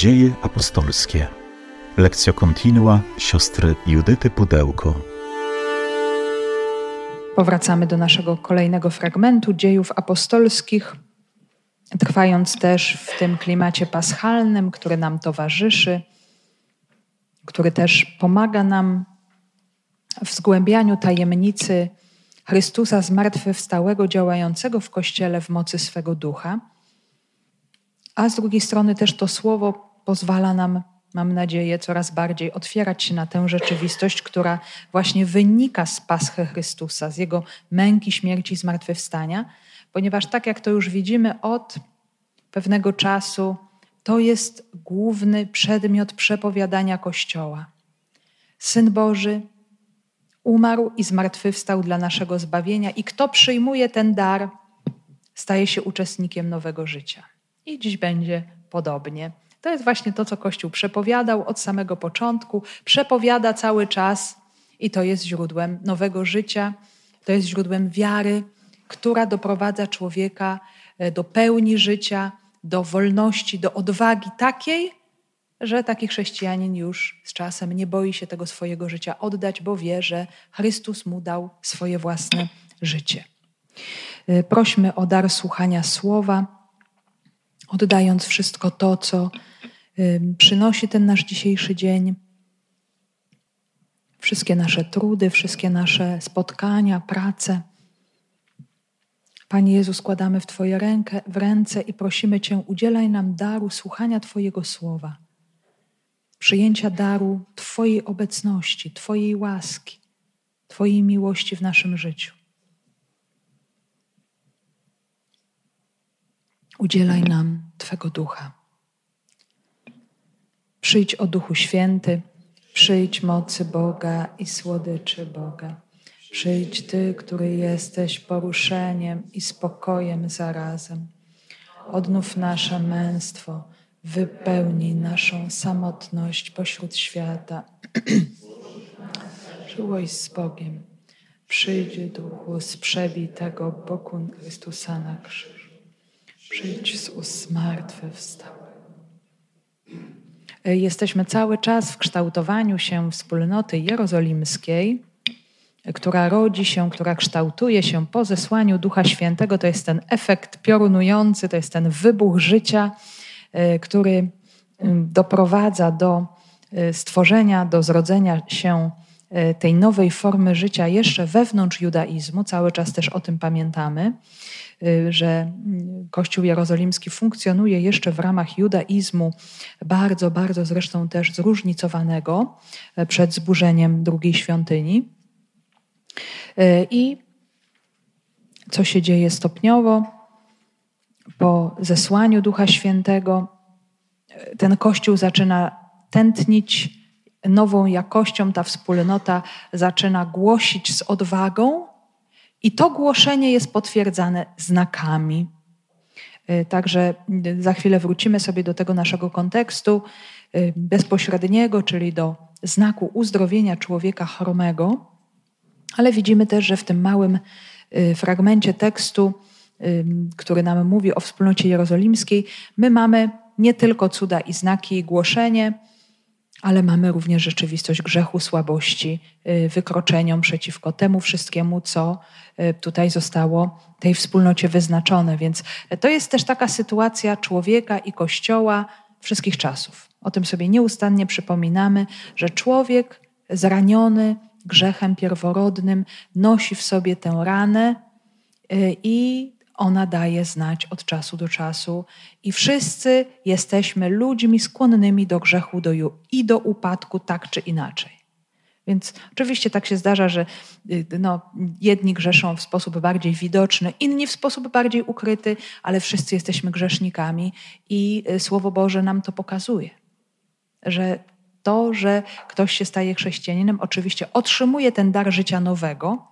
Dzieje apostolskie. Lekcja kontinua siostry Judyty Pudełko. Powracamy do naszego kolejnego fragmentu dziejów apostolskich, trwając też w tym klimacie paschalnym, który nam towarzyszy, który też pomaga nam w zgłębianiu tajemnicy Chrystusa zmartwychwstałego, działającego w Kościele w mocy swego ducha. A z drugiej strony też to słowo pozwala nam, mam nadzieję, coraz bardziej otwierać się na tę rzeczywistość, która właśnie wynika z Paschy Chrystusa, z Jego męki, śmierci, zmartwychwstania, ponieważ tak jak to już widzimy od pewnego czasu, to jest główny przedmiot przepowiadania Kościoła. Syn Boży umarł i zmartwychwstał dla naszego zbawienia, i kto przyjmuje ten dar, staje się uczestnikiem nowego życia. I dziś będzie podobnie. To jest właśnie to, co Kościół przepowiadał od samego początku, przepowiada cały czas, i to jest źródłem nowego życia, to jest źródłem wiary, która doprowadza człowieka e, do pełni życia, do wolności, do odwagi takiej, że taki chrześcijanin już z czasem nie boi się tego swojego życia oddać, bo wie, że Chrystus mu dał swoje własne życie. Y, prośmy o dar słuchania słowa, oddając wszystko to, co przynosi ten nasz dzisiejszy dzień. Wszystkie nasze trudy, wszystkie nasze spotkania, prace. Panie Jezu, składamy w Twoje rękę, w ręce i prosimy Cię, udzielaj nam daru słuchania Twojego słowa przyjęcia daru Twojej obecności, Twojej łaski, Twojej miłości w naszym życiu. Udzielaj nam Twego ducha. Przyjdź o Duchu Święty, przyjdź mocy Boga i słodyczy Boga. Przyjdź Ty, który jesteś poruszeniem i spokojem zarazem. Odnów nasze męstwo wypełnij naszą samotność pośród świata. Czułość z Bogiem. Przyjdź duchu z przebitego boku Chrystusa na krzyż. Przyjdź z wstał. Jesteśmy cały czas w kształtowaniu się wspólnoty jerozolimskiej, która rodzi się, która kształtuje się po zesłaniu Ducha Świętego. To jest ten efekt piorunujący, to jest ten wybuch życia, E, który doprowadza do e, stworzenia, do zrodzenia się e, tej nowej formy życia jeszcze wewnątrz judaizmu. Cały czas też o tym pamiętamy, że Kościół Jerozolimski funkcjonuje jeszcze w ramach judaizmu, bardzo, bardzo zresztą też zróżnicowanego przed zburzeniem drugiej świątyni. I co się dzieje stopniowo? po zesłaniu Ducha Świętego ten Kościół zaczyna tętnić nową jakością, ta wspólnota zaczyna głosić z odwagą, i to głoszenie jest potwierdzane znakami. Y, także za chwilę wrócimy sobie do tego naszego kontekstu y, bezpośredniego, czyli do znaku uzdrowienia człowieka chromego, ale widzimy też, że w tym małym fragmencie tekstu który nam mówi o wspólnocie jerozolimskiej, my mamy nie tylko cuda i znaki i głoszenie, ale mamy również rzeczywistość grzechu, słabości, y, wykroczeniom przeciwko temu wszystkiemu, co y, tutaj zostało tej wspólnocie wyznaczone. Więc to jest też taka sytuacja człowieka i Kościoła wszystkich czasów. O tym sobie nieustannie przypominamy, że człowiek zraniony grzechem pierworodnym nosi w sobie tę ranę y, i ona daje znać od czasu do czasu i wszyscy jesteśmy ludźmi skłonnymi do grzechu do, i do upadku tak czy inaczej. Więc oczywiście tak się zdarza, że y, no, jedni grzeszą w sposób bardziej widoczny, inni w sposób bardziej ukryty, ale wszyscy jesteśmy grzesznikami i y, Słowo Boże nam to pokazuje, że to, że ktoś się staje chrześcijaninem, oczywiście otrzymuje ten dar życia nowego,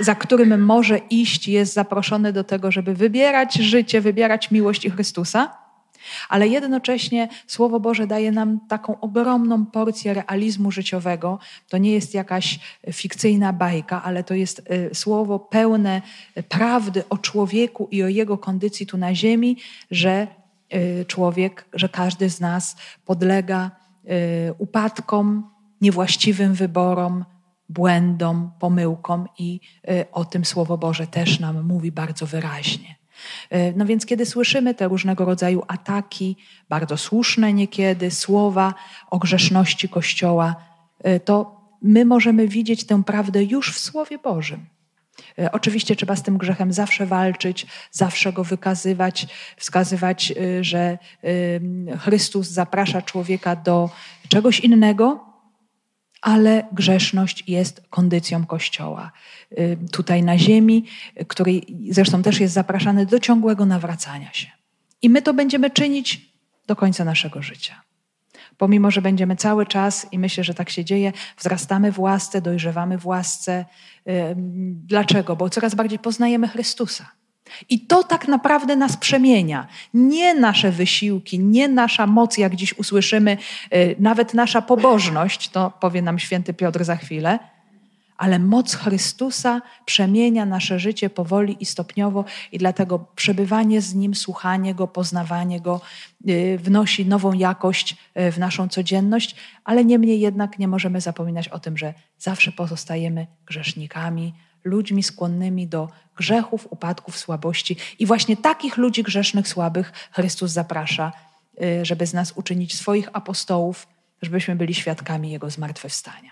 za którym może iść, jest zaproszony do tego, żeby wybierać życie, wybierać miłość i Chrystusa, ale jednocześnie Słowo Boże daje nam taką ogromną porcję realizmu życiowego. To nie jest jakaś fikcyjna bajka, ale to jest y, słowo pełne prawdy o człowieku i o jego kondycji tu na ziemi, że człowiek, że każdy z nas podlega upadkom, niewłaściwym wyborom, błędom, pomyłkom i o tym Słowo Boże też nam mówi bardzo wyraźnie. No więc kiedy słyszymy te różnego rodzaju ataki, bardzo słuszne niekiedy, słowa o grzeszności Kościoła, to my możemy widzieć tę prawdę już w Słowie Bożym. Oczywiście trzeba z tym grzechem zawsze walczyć, zawsze go wykazywać, wskazywać, że Chrystus zaprasza człowieka do czegoś innego, ale grzeszność jest kondycją Kościoła. Tutaj na ziemi, który zresztą też jest zapraszany do ciągłego nawracania się. I my to będziemy czynić do końca naszego życia pomimo że będziemy cały czas, i myślę, że tak się dzieje, wzrastamy w łasce, dojrzewamy w łasce. Dlaczego? Bo coraz bardziej poznajemy Chrystusa. I to tak naprawdę nas przemienia. Nie nasze wysiłki, nie nasza moc, jak dziś usłyszymy, y, nawet nasza pobożność, to powie nam święty Piotr za chwilę, ale moc Chrystusa przemienia nasze życie powoli i stopniowo, i dlatego przebywanie z Nim, słuchanie Go, poznawanie Go y, wnosi nową jakość y, w naszą codzienność, ale niemniej jednak nie możemy zapominać o tym, że zawsze pozostajemy grzesznikami, ludźmi skłonnymi do grzechów, upadków, słabości. I właśnie takich ludzi grzesznych, słabych Chrystus zaprasza, y, żeby z nas uczynić swoich apostołów, żebyśmy byli świadkami Jego zmartwychwstania.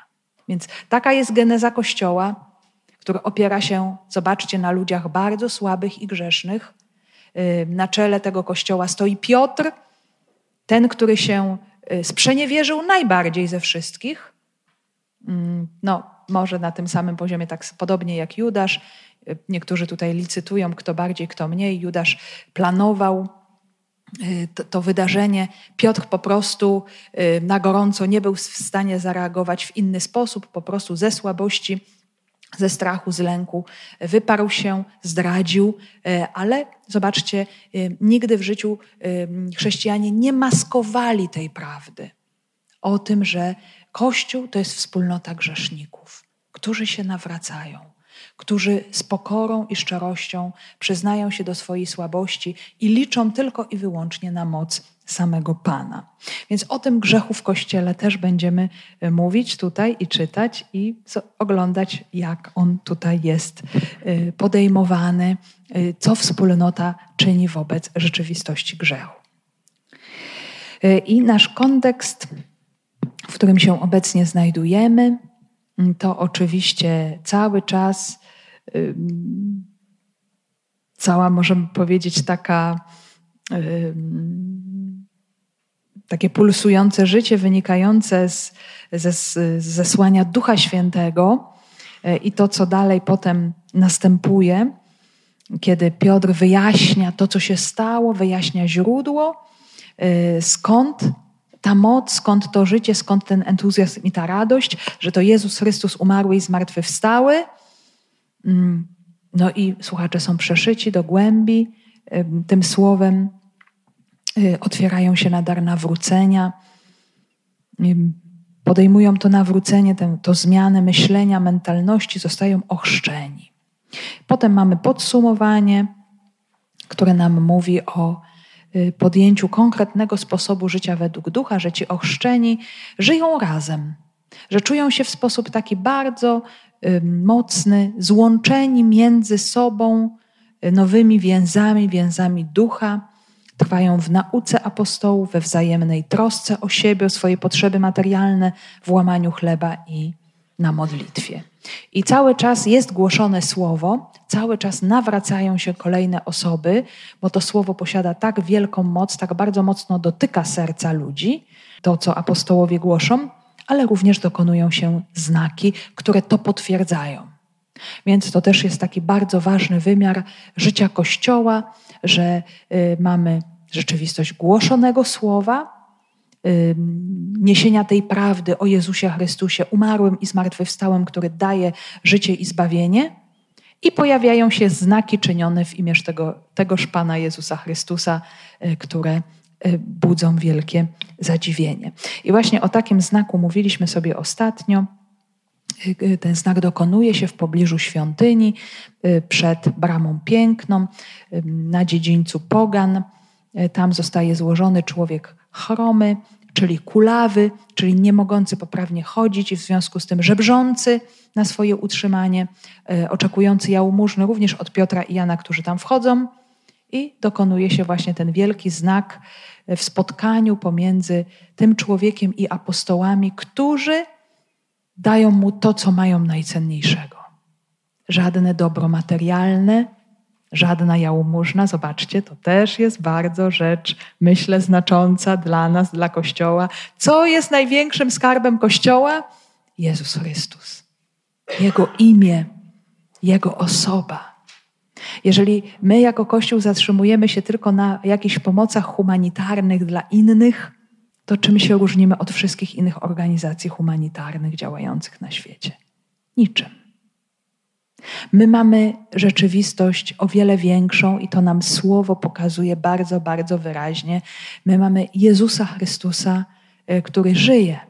Więc taka jest geneza Kościoła, który opiera się, zobaczcie, na ludziach bardzo słabych i grzesznych. Na czele tego Kościoła stoi Piotr, ten, który się y, sprzeniewierzył najbardziej ze wszystkich. No, może na tym samym poziomie, tak podobnie jak Judasz. Y, niektórzy tutaj licytują, kto bardziej, kto mniej. Judasz planował Y, to, to, wydarzenie. Piotr po prostu y, na gorąco nie był w stanie zareagować w inny sposób, po prostu ze słabości, ze strachu, z lęku wyparł się, zdradził, ale zobaczcie, nigdy w życiu chrześcijanie nie maskowali tej prawdy o tym, że Kościół to jest wspólnota grzeszników, którzy się nawracają którzy z pokorą i szczerością przyznają się do swojej słabości i liczą tylko i wyłącznie na moc samego Pana. Więc o tym grzechu w Kościele też będziemy e, mówić tutaj i czytać i oglądać, jak on tutaj jest e, podejmowany, e, co wspólnota czyni wobec rzeczywistości grzechu. I nasz kontekst, w którym się obecnie znajdujemy, to oczywiście cały czas cała, możemy powiedzieć, taka takie pulsujące życie wynikające z, ze, zesłania Ducha Świętego e, i to, co dalej potem następuje, kiedy Piotr wyjaśnia to, co się stało, wyjaśnia źródło, e, skąd ta moc, skąd to życie, skąd ten entuzjazm i ta radość, że to Jezus Chrystus umarły i zmartwychwstały, Mm, no i słuchacze są przeszyci do głębi tym słowem, y, otwierają się na dar nawrócenia, podejmują to nawrócenie, tę, to zmianę myślenia, mentalności, zostają ochrzczeni. Potem mamy podsumowanie, które nam mówi o podjęciu konkretnego sposobu życia według ducha, że ci ochrzczeni żyją razem, że czują się w sposób taki bardzo mocny, złączeni między sobą y, nowymi więzami, więzami ducha. Trwają w nauce apostołów, we wzajemnej trosce o siebie, o swoje potrzeby materialne, w łamaniu chleba i na modlitwie. I cały czas jest głoszone słowo, cały czas nawracają się kolejne osoby, bo to słowo posiada tak wielką moc, tak bardzo mocno dotyka serca ludzi, to co apostołowie głoszą, ale również dokonują się znaki, które to potwierdzają. Więc to też jest taki bardzo ważny wymiar życia Kościoła, że y, mamy rzeczywistość głoszonego słowa, niesienia tej prawdy o Jezusie Chrystusie, umarłym i zmartwychwstałym, który daje życie i zbawienie. I pojawiają się znaki czynione w imię tego, tegoż Pana Jezusa Chrystusa, y, które Y, budzą wielkie zadziwienie. I właśnie o takim znaku mówiliśmy sobie ostatnio. Y, ten znak dokonuje się w pobliżu świątyni, przed bramą piękną, na dziedzińcu Pogan. Tam zostaje złożony człowiek chromy, czyli kulawy, czyli nie mogący poprawnie chodzić i w związku z tym żebrzący na swoje utrzymanie, e, oczekujący jałmużny również od Piotra i Jana, którzy tam wchodzą i dokonuje się właśnie ten wielki znak w spotkaniu pomiędzy tym człowiekiem i apostołami, którzy dają mu to, co mają najcenniejszego. Żadne dobro materialne, żadna jałmużna. Zobaczcie, to też jest bardzo rzecz, myślę, znacząca dla nas, dla Kościoła. Co jest największym skarbem Kościoła? Jezus Chrystus. Jego imię, Jego osoba. Jeżeli my jako Kościół zatrzymujemy się tylko na jakichś pomocach humanitarnych dla innych, to czym się różnimy od wszystkich innych organizacji humanitarnych działających na świecie? Niczym. My mamy rzeczywistość o wiele większą i to nam słowo pokazuje bardzo, bardzo wyraźnie. My mamy Jezusa Chrystusa, e, który żyje.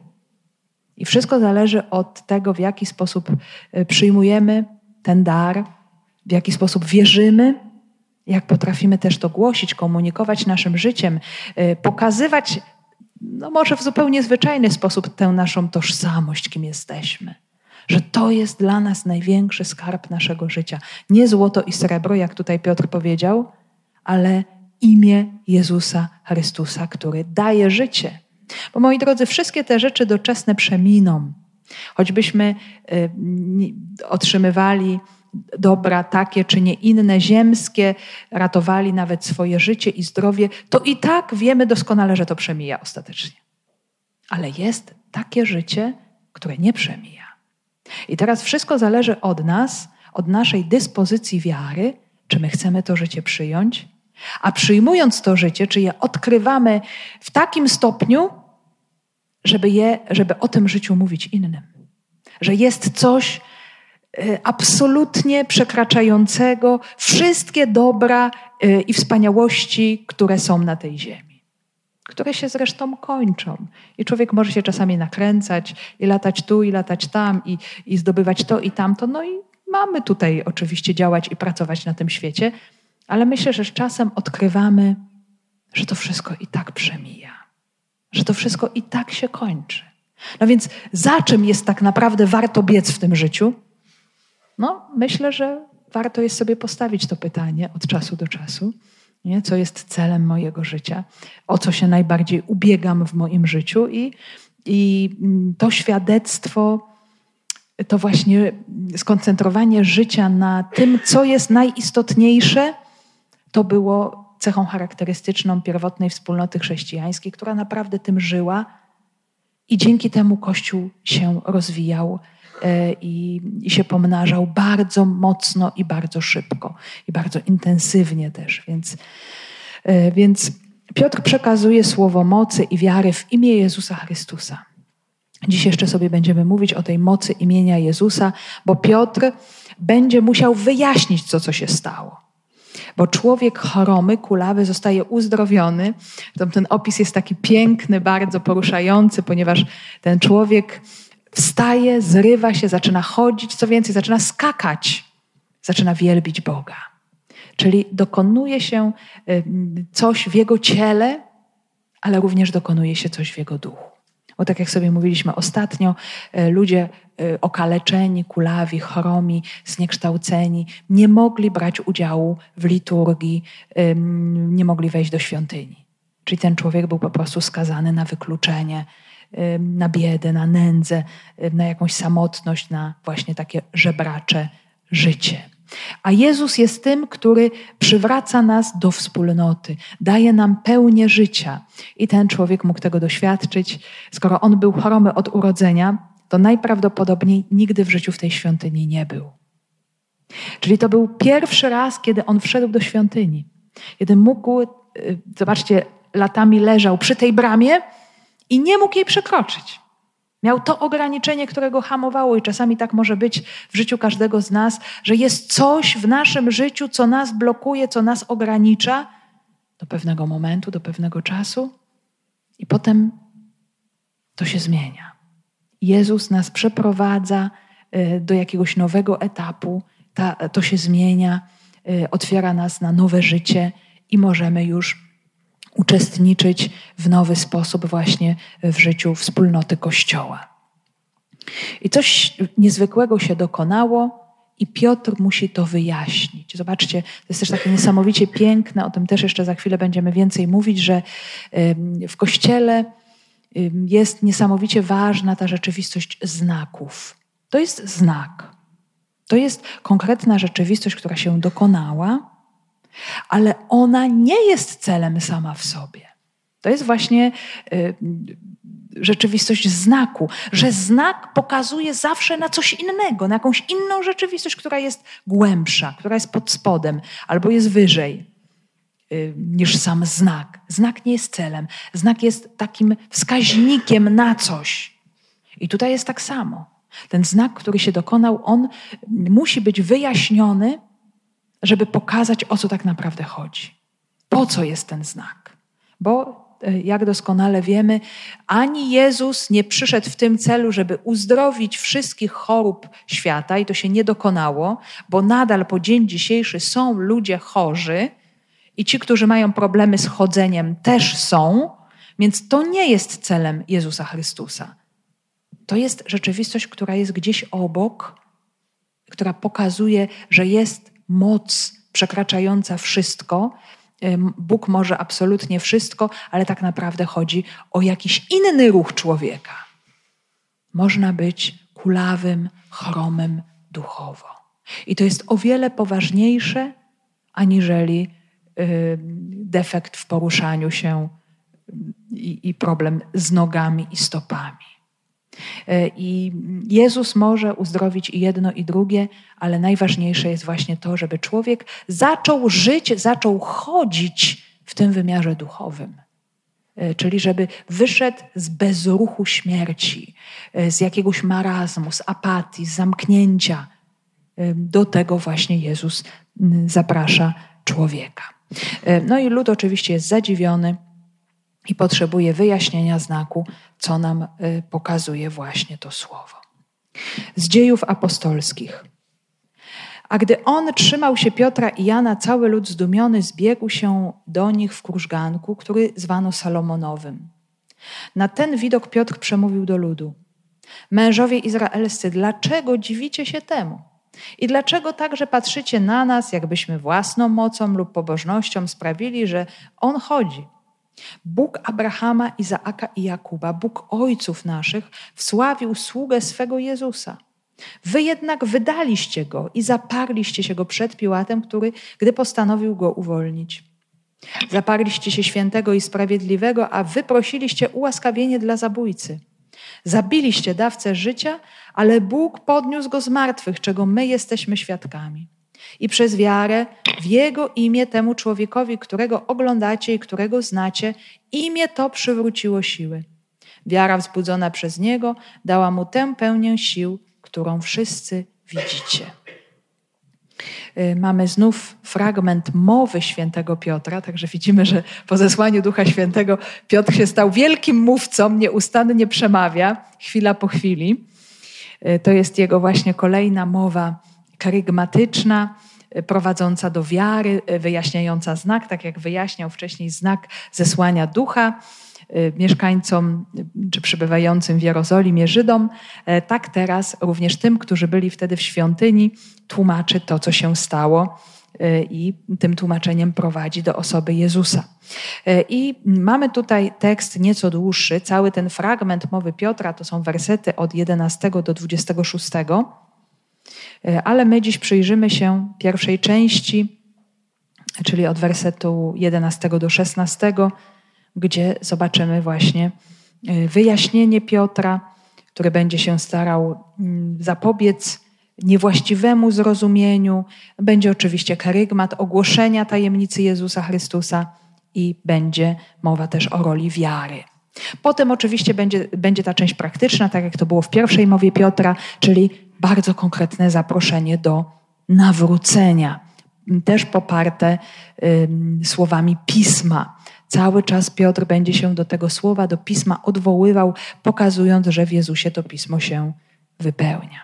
I wszystko zależy od tego, w jaki sposób e, przyjmujemy ten dar, w jaki sposób wierzymy, jak potrafimy też to głosić, komunikować naszym życiem, e, pokazywać, no może w zupełnie zwyczajny sposób, tę naszą tożsamość, kim jesteśmy że to jest dla nas największy skarb naszego życia. Nie złoto i srebro, jak tutaj Piotr powiedział, ale imię Jezusa Chrystusa, który daje życie. Bo moi drodzy, wszystkie te rzeczy doczesne przeminą. Choćbyśmy y, otrzymywali dobra takie czy nie inne, ziemskie, ratowali nawet swoje życie i zdrowie, to i tak wiemy doskonale, że to przemija ostatecznie. Ale jest takie życie, które nie przemija. I teraz wszystko zależy od nas, od naszej dyspozycji wiary, czy my chcemy to życie przyjąć, a przyjmując to życie, czy je odkrywamy w takim stopniu, żeby, je, żeby o tym życiu mówić innym. Że jest coś y, absolutnie przekraczającego wszystkie dobra y, i wspaniałości, które są na tej ziemi które się zresztą kończą. I człowiek może się czasami nakręcać i latać tu, i latać tam, i, i zdobywać to i tamto. No i mamy tutaj oczywiście działać i pracować na tym świecie, ale myślę, że z czasem odkrywamy, że to wszystko i tak przemija, że to wszystko i tak się kończy. No więc za czym jest tak naprawdę warto biec w tym życiu? No, myślę, że warto jest sobie postawić to pytanie od czasu do czasu nie? co jest celem mojego życia, o co się najbardziej ubiegam w moim życiu. I, i to świadectwo, to właśnie skoncentrowanie życia na tym, co jest najistotniejsze, to było cechą charakterystyczną pierwotnej wspólnoty chrześcijańskiej, która naprawdę tym żyła i dzięki temu Kościół się rozwijał E, i, się pomnażał bardzo mocno i bardzo szybko i bardzo intensywnie też. Więc, e, więc Piotr przekazuje słowo mocy i wiary w imię Jezusa Chrystusa. Dziś jeszcze sobie będziemy mówić o tej mocy imienia Jezusa, bo Piotr będzie musiał wyjaśnić, co, co się stało. Bo człowiek choromy, kulawy zostaje uzdrowiony. Ten opis jest taki piękny, bardzo poruszający, ponieważ ten człowiek wstaje, zrywa się, zaczyna chodzić, co więcej, zaczyna skakać, zaczyna wielbić Boga. Czyli dokonuje się coś w jego ciele, ale również dokonuje się coś w jego duchu. Bo tak jak sobie mówiliśmy ostatnio, e, ludzie e, okaleczeni, kulawi, chromi, zniekształceni nie mogli brać udziału w liturgii, nie mogli wejść do świątyni. Czyli ten człowiek był po prostu skazany na wykluczenie, na biedę, na nędzę, na jakąś samotność, na właśnie takie żebracze życie. A Jezus jest tym, który przywraca nas do wspólnoty, daje nam pełnię życia. I ten człowiek mógł tego doświadczyć. Skoro on był choromy od urodzenia, to najprawdopodobniej nigdy w życiu w tej świątyni nie był. Czyli to był pierwszy raz, kiedy on wszedł do świątyni. Kiedy mógł, y, zobaczcie, latami leżał przy tej bramie i nie mógł jej przekroczyć. Miał to ograniczenie, które go hamowało, i czasami tak może być w życiu każdego z nas, że jest coś w naszym życiu, co nas blokuje, co nas ogranicza do pewnego momentu, do pewnego czasu, i potem to się zmienia. Jezus nas przeprowadza y, do jakiegoś nowego etapu, to się zmienia, y, otwiera nas na nowe życie i możemy już uczestniczyć w nowy sposób właśnie w życiu wspólnoty Kościoła. I coś niezwykłego się dokonało, i Piotr musi to wyjaśnić. Zobaczcie, to jest też takie niesamowicie piękne, o tym też jeszcze za chwilę będziemy więcej mówić, że w kościele jest niesamowicie ważna ta rzeczywistość znaków. To jest znak. To jest konkretna rzeczywistość, która się dokonała, ale ona nie jest celem sama w sobie. To jest właśnie rzeczywistość znaku, że znak pokazuje zawsze na coś innego, na jakąś inną rzeczywistość, która jest głębsza, która jest pod spodem albo jest wyżej y, niż sam znak. Znak nie jest celem, znak jest takim wskaźnikiem na coś. I tutaj jest tak samo. Ten znak, który się dokonał, on musi być wyjaśniony, żeby pokazać, o co tak naprawdę chodzi. Po co jest ten znak? Bo E, jak doskonale wiemy, ani Jezus nie przyszedł w tym celu, żeby uzdrowić wszystkich chorób świata, i to się nie dokonało, bo nadal po dzień dzisiejszy są ludzie chorzy i ci, którzy mają problemy z chodzeniem, też są, więc to nie jest celem Jezusa Chrystusa. To jest rzeczywistość, która jest gdzieś obok, która pokazuje, że jest moc przekraczająca wszystko Bóg może absolutnie wszystko, ale tak naprawdę chodzi o jakiś inny ruch człowieka. Można być kulawym, chromym duchowo. I to jest o wiele poważniejsze aniżeli defekt w poruszaniu się i problem z nogami i stopami. E, I Jezus może uzdrowić i jedno, i drugie, ale najważniejsze jest właśnie to, żeby człowiek zaczął żyć, zaczął chodzić w tym wymiarze duchowym. E, czyli żeby wyszedł z bezruchu śmierci, e, z jakiegoś marazmu, z apatii, z zamknięcia. Do tego właśnie Jezus zaprasza człowieka. No i lud oczywiście jest zadziwiony i potrzebuje wyjaśnienia znaku, co nam y, pokazuje właśnie to słowo. Z dziejów apostolskich. A gdy on trzymał się Piotra i Jana, cały lud zdumiony zbiegł się do nich w krużganku, który zwano Salomonowym. Na ten widok Piotr przemówił do ludu. Mężowie izraelscy, dlaczego dziwicie się temu? I dlaczego także patrzycie na nas, jakbyśmy własną mocą lub pobożnością sprawili, że on chodzi? Bóg Abrahama, Izaaka i Jakuba, Bóg ojców naszych, wsławił sługę swego Jezusa. Wy jednak wydaliście go i zaparliście się go przed Piłatem, który, gdy postanowił go uwolnić. Zaparliście się świętego i sprawiedliwego, a wy prosiliście ułaskawienie dla zabójcy. Zabiliście dawcę życia, ale Bóg podniósł go z martwych, czego my jesteśmy świadkami i przez wiarę w Jego imię temu człowiekowi, którego oglądacie i którego znacie, imię to przywróciło siły. Wiara wzbudzona przez Niego dała mu tę pełnię sił, którą wszyscy widzicie. Y, mamy znów fragment mowy świętego Piotra, także widzimy, że po zesłaniu Ducha Świętego Piotr się stał wielkim mówcą, nieustannie przemawia, chwila po chwili. Y, to jest jego właśnie kolejna mowa karygmatyczna, prowadząca do wiary, y, wyjaśniająca znak, tak jak wyjaśniał wcześniej znak zesłania ducha y, mieszkańcom czy przybywającym w Jerozolimie Żydom, tak teraz również tym, którzy byli wtedy w świątyni, tłumaczy to, co się stało i tym tłumaczeniem prowadzi do osoby Jezusa. I mamy tutaj tekst nieco dłuższy, cały ten fragment mowy Piotra, to są wersety od 11 do 26. E, ale my dziś przyjrzymy się pierwszej części, czyli od wersetu 11 do 16, gdzie zobaczymy właśnie e, wyjaśnienie Piotra, który będzie się starał mm, zapobiec niewłaściwemu zrozumieniu. Będzie oczywiście karygmat ogłoszenia tajemnicy Jezusa Chrystusa i będzie mowa też o roli wiary. Potem oczywiście będzie, będzie ta część praktyczna, tak jak to było w pierwszej mowie Piotra, czyli bardzo konkretne zaproszenie do nawrócenia, też poparte słowami pisma. Cały czas Piotr będzie się do tego słowa, do pisma odwoływał, pokazując, że w Jezusie to pismo się wypełnia.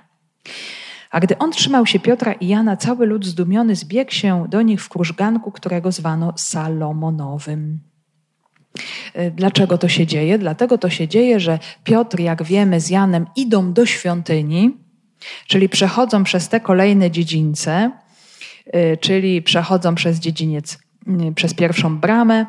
A gdy on trzymał się Piotra i Jana, cały lud zdumiony zbiegł się do nich w krużganku, którego zwano Salomonowym. Dlaczego to się dzieje? Dlatego to się dzieje, że Piotr, jak wiemy, z Janem idą do świątyni, czyli przechodzą przez te kolejne dziedzińce, czyli przechodzą przez dziedziniec, przez pierwszą bramę,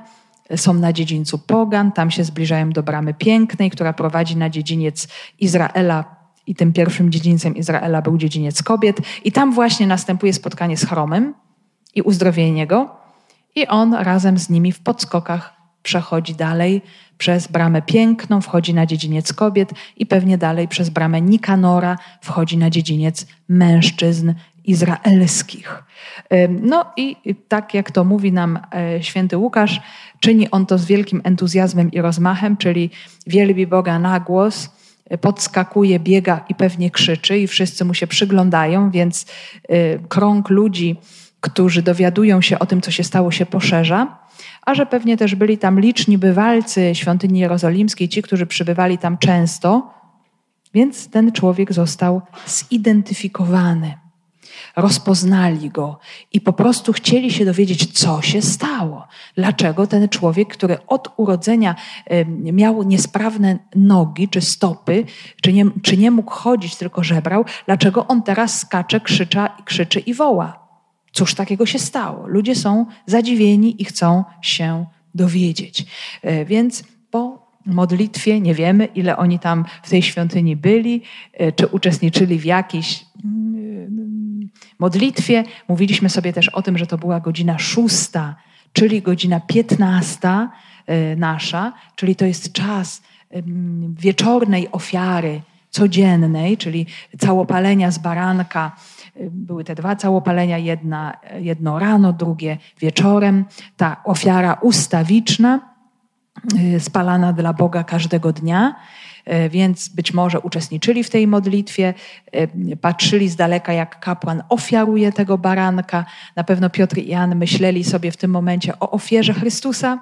są na dziedzińcu Pogan, tam się zbliżają do bramy pięknej, która prowadzi na dziedziniec Izraela i tym pierwszym dziedzińcem Izraela był dziedziniec kobiet. I tam właśnie następuje spotkanie z Chromem i uzdrowienie go. I on razem z nimi w podskokach przechodzi dalej przez bramę piękną, wchodzi na dziedziniec kobiet i pewnie dalej przez bramę Nikanora wchodzi na dziedziniec mężczyzn izraelskich. No i tak jak to mówi nam e, święty Łukasz, czyni on to z wielkim entuzjazmem i rozmachem, czyli wielbi Boga na głos, podskakuje, biega i pewnie krzyczy i wszyscy mu się przyglądają, więc e, krąg ludzi, którzy dowiadują się o tym, co się stało, się poszerza. A że pewnie też byli tam liczni bywalcy świątyni jerozolimskiej, ci, którzy przybywali tam często, więc ten człowiek został zidentyfikowany rozpoznali go i po prostu chcieli się dowiedzieć, co się stało. Dlaczego ten człowiek, który od urodzenia miał niesprawne nogi czy stopy, czy nie, czy nie mógł chodzić, tylko żebrał, dlaczego on teraz skacze, krzycza, krzyczy i woła? Cóż takiego się stało? Ludzie są zadziwieni i chcą się dowiedzieć. E, więc po modlitwie, nie wiemy ile oni tam w tej świątyni byli, e, czy uczestniczyli w jakiejś modlitwie. Mówiliśmy sobie też o tym, że to była godzina szósta, czyli godzina piętnasta e, nasza, czyli to jest czas wieczornej ofiary codziennej, czyli całopalenia z baranka. Były te dwa całopalenia, jedna, jedno rano, drugie wieczorem. Ta ofiara ustawiczna, e, spalana dla Boga każdego dnia. E, więc być może uczestniczyli w tej modlitwie, e, patrzyli z daleka, jak kapłan ofiaruje tego baranka. Na pewno Piotr i Jan myśleli sobie w tym momencie o ofierze Chrystusa,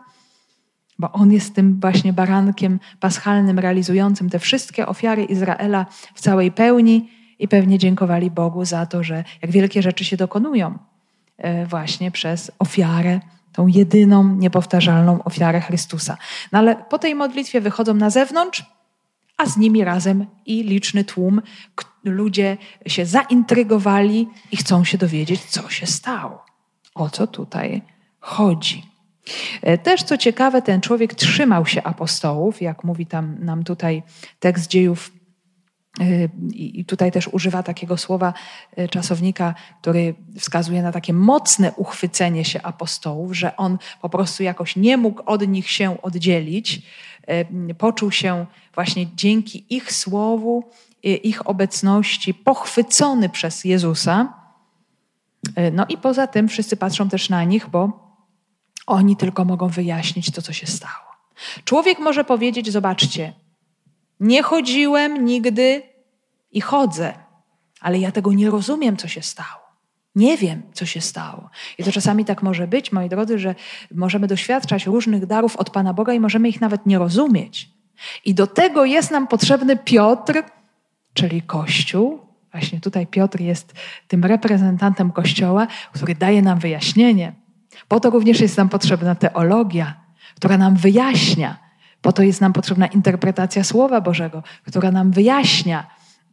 bo on jest tym właśnie barankiem paschalnym, realizującym te wszystkie ofiary Izraela w całej pełni i pewnie dziękowali Bogu za to, że jak wielkie rzeczy się dokonują e, właśnie przez ofiarę tą jedyną, niepowtarzalną ofiarę Chrystusa. No ale po tej modlitwie wychodzą na zewnątrz a z nimi razem i liczny tłum. Ludzie się zaintrygowali i chcą się dowiedzieć, co się stało, o co tutaj chodzi. E, też co ciekawe, ten człowiek trzymał się apostołów, jak mówi tam nam tutaj tekst dziejów i tutaj też używa takiego słowa e, czasownika, który wskazuje na takie mocne uchwycenie się apostołów, że on po prostu jakoś nie mógł od nich się oddzielić, poczuł się właśnie dzięki ich słowu, ich obecności pochwycony przez Jezusa. No i poza tym wszyscy patrzą też na nich, bo oni tylko mogą wyjaśnić to, co się stało. Człowiek może powiedzieć: Zobaczcie, nie chodziłem nigdy i chodzę, ale ja tego nie rozumiem, co się stało. Nie wiem, co się stało. I to czasami tak może być, moi drodzy, że możemy doświadczać różnych darów od Pana Boga i możemy ich nawet nie rozumieć. I do tego jest nam potrzebny Piotr, czyli Kościół. Właśnie tutaj Piotr jest tym reprezentantem Kościoła, który daje nam wyjaśnienie. Po to również jest nam potrzebna teologia, która nam wyjaśnia. Po to jest nam potrzebna interpretacja Słowa Bożego, która nam wyjaśnia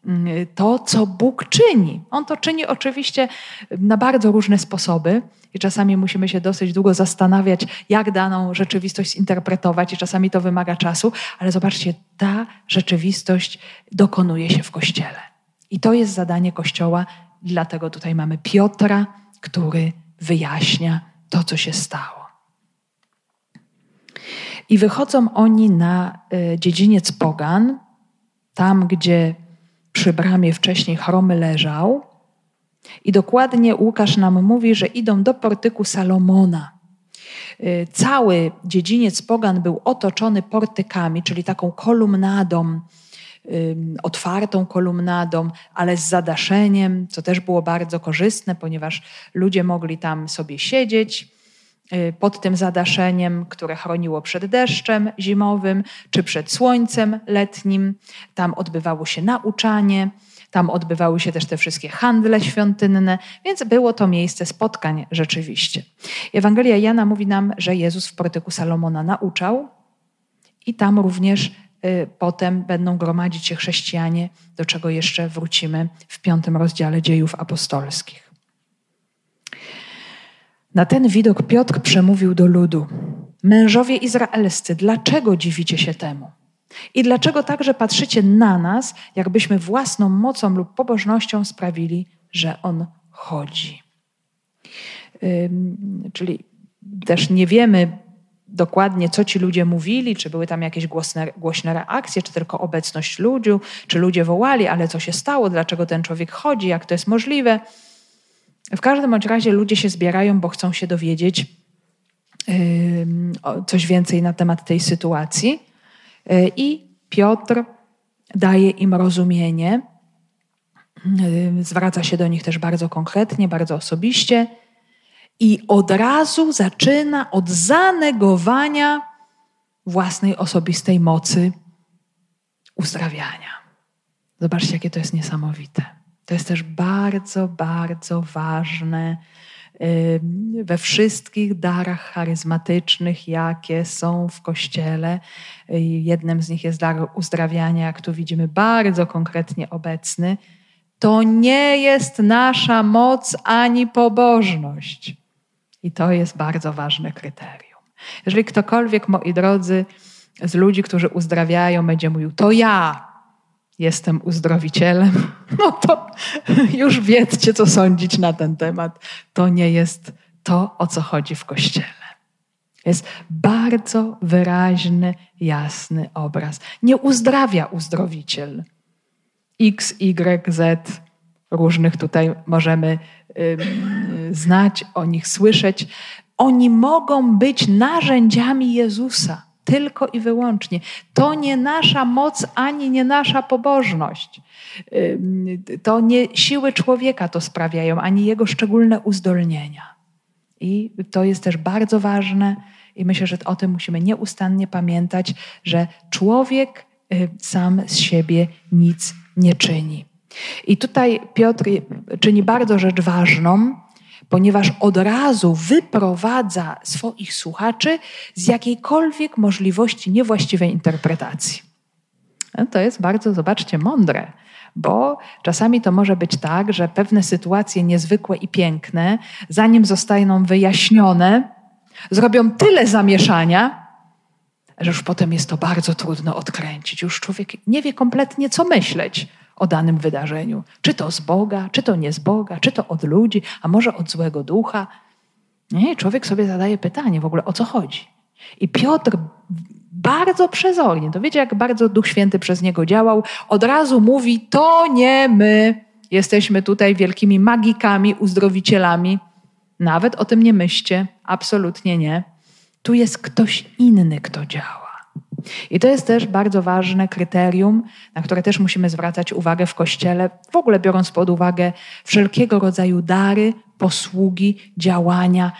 Mm, to, co Bóg czyni. On to czyni oczywiście na bardzo różne sposoby i czasami musimy się dosyć długo zastanawiać, jak daną rzeczywistość zinterpretować i czasami to wymaga czasu, ale zobaczcie, ta rzeczywistość dokonuje się w Kościele. I to jest zadanie Kościoła, dlatego tutaj mamy Piotra, który wyjaśnia to, co się stało. I wychodzą oni na y, dziedziniec Pogan, tam gdzie przy bramie wcześniej chromy leżał. I dokładnie Łukasz nam mówi, że idą do portyku Salomona. Y, cały dziedziniec Pogan był otoczony portykami, czyli taką kolumnadą, otwartą kolumnadą, ale z zadaszeniem, co też było bardzo korzystne, ponieważ ludzie mogli tam sobie siedzieć pod tym zadaszeniem, które chroniło przed deszczem zimowym czy przed słońcem letnim. Tam odbywało się nauczanie, tam odbywały się też te wszystkie handle świątynne, więc było to miejsce spotkań rzeczywiście. Ewangelia Jana mówi nam, że Jezus w portyku Salomona nauczał, I tam również y, potem będą gromadzić się chrześcijanie, do czego jeszcze wrócimy w piątym rozdziale dziejów apostolskich. Na ten widok Piotr przemówił do ludu: Mężowie izraelscy, dlaczego dziwicie się temu? I dlaczego także patrzycie na nas, jakbyśmy własną mocą lub pobożnością sprawili, że on chodzi? Czyli też nie wiemy dokładnie, co ci ludzie mówili, czy były tam jakieś głośne, głośne reakcje, czy tylko obecność ludzi, czy ludzie wołali, ale co się stało, dlaczego ten człowiek chodzi, jak to jest możliwe. W każdym bądź razie ludzie się zbierają, bo chcą się dowiedzieć coś więcej na temat tej sytuacji. E, I Piotr daje im rozumienie, zwraca się do nich też bardzo konkretnie, bardzo osobiście i od razu zaczyna od zanegowania własnej osobistej mocy uzdrawiania. Zobaczcie, jakie to jest niesamowite. To jest też bardzo, bardzo ważne we wszystkich darach charyzmatycznych, jakie są w Kościele. Jednym z nich jest dar uzdrawiania, jak tu widzimy, bardzo konkretnie obecny. To nie jest nasza moc ani pobożność. I to jest bardzo ważne kryterium. Jeżeli ktokolwiek, moi drodzy, z ludzi, którzy uzdrawiają, będzie mówił, to ja jestem uzdrowicielem, no to już wiedzcie, co sądzić na ten temat. To nie jest to, o co chodzi w Kościele. Jest bardzo wyraźny, jasny obraz. Nie uzdrawia uzdrowiciel. X, Y, Z, różnych tutaj możemy znać, o nich słyszeć. Oni mogą być narzędziami Jezusa tylko i wyłącznie. To nie nasza moc ani nie nasza pobożność. To nie siły człowieka to sprawiają, ani jego szczególne uzdolnienia. I to jest też bardzo ważne, i myślę, że o tym musimy nieustannie pamiętać, że człowiek y, sam z siebie nic nie czyni. I tutaj Piotr czyni bardzo rzecz ważną, ponieważ od razu wyprowadza swoich słuchaczy z jakiejkolwiek możliwości niewłaściwej interpretacji. No, to jest bardzo, zobaczcie, mądre, bo czasami to może być tak, że pewne sytuacje niezwykłe i piękne, zanim zostaną wyjaśnione, zrobią tyle zamieszania, że już potem jest to bardzo trudno odkręcić. Już człowiek nie wie kompletnie, co myśleć o danym wydarzeniu. Czy to z Boga, czy to nie z Boga, czy to od ludzi, a może od złego ducha. Nie, człowiek sobie zadaje pytanie w ogóle o co chodzi. I Piotr bardzo przezornie, to wiecie, jak bardzo Duch Święty przez niego działał, od razu mówi: To nie my jesteśmy tutaj wielkimi magikami, uzdrowicielami. Nawet o tym nie myślcie, absolutnie nie. Tu jest ktoś inny, kto działa. I to jest też bardzo ważne kryterium, na które też musimy zwracać uwagę w Kościele, w ogóle biorąc pod uwagę wszelkiego rodzaju dary, posługi, działania.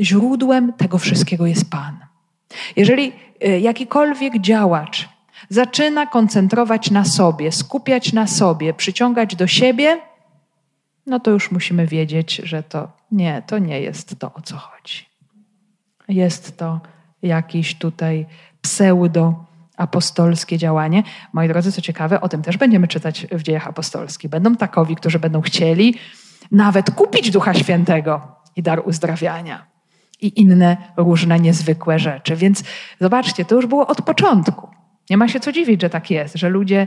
Źródłem tego wszystkiego jest Pan. Jeżeli y, jakikolwiek działacz zaczyna koncentrować na sobie, skupiać na sobie, przyciągać do siebie, no to już musimy wiedzieć, że to nie, to nie jest to, o co chodzi. Jest to jakiś tutaj pseudo-apostolskie działanie. Moi drodzy, co ciekawe, o tym też będziemy czytać w dziejach apostolskich. Będą takowi, którzy będą chcieli nawet kupić Ducha Świętego i dar uzdrawiania i inne różne niezwykłe rzeczy. Więc zobaczcie, to już było od początku. Nie ma się co dziwić, że tak jest, że ludzie,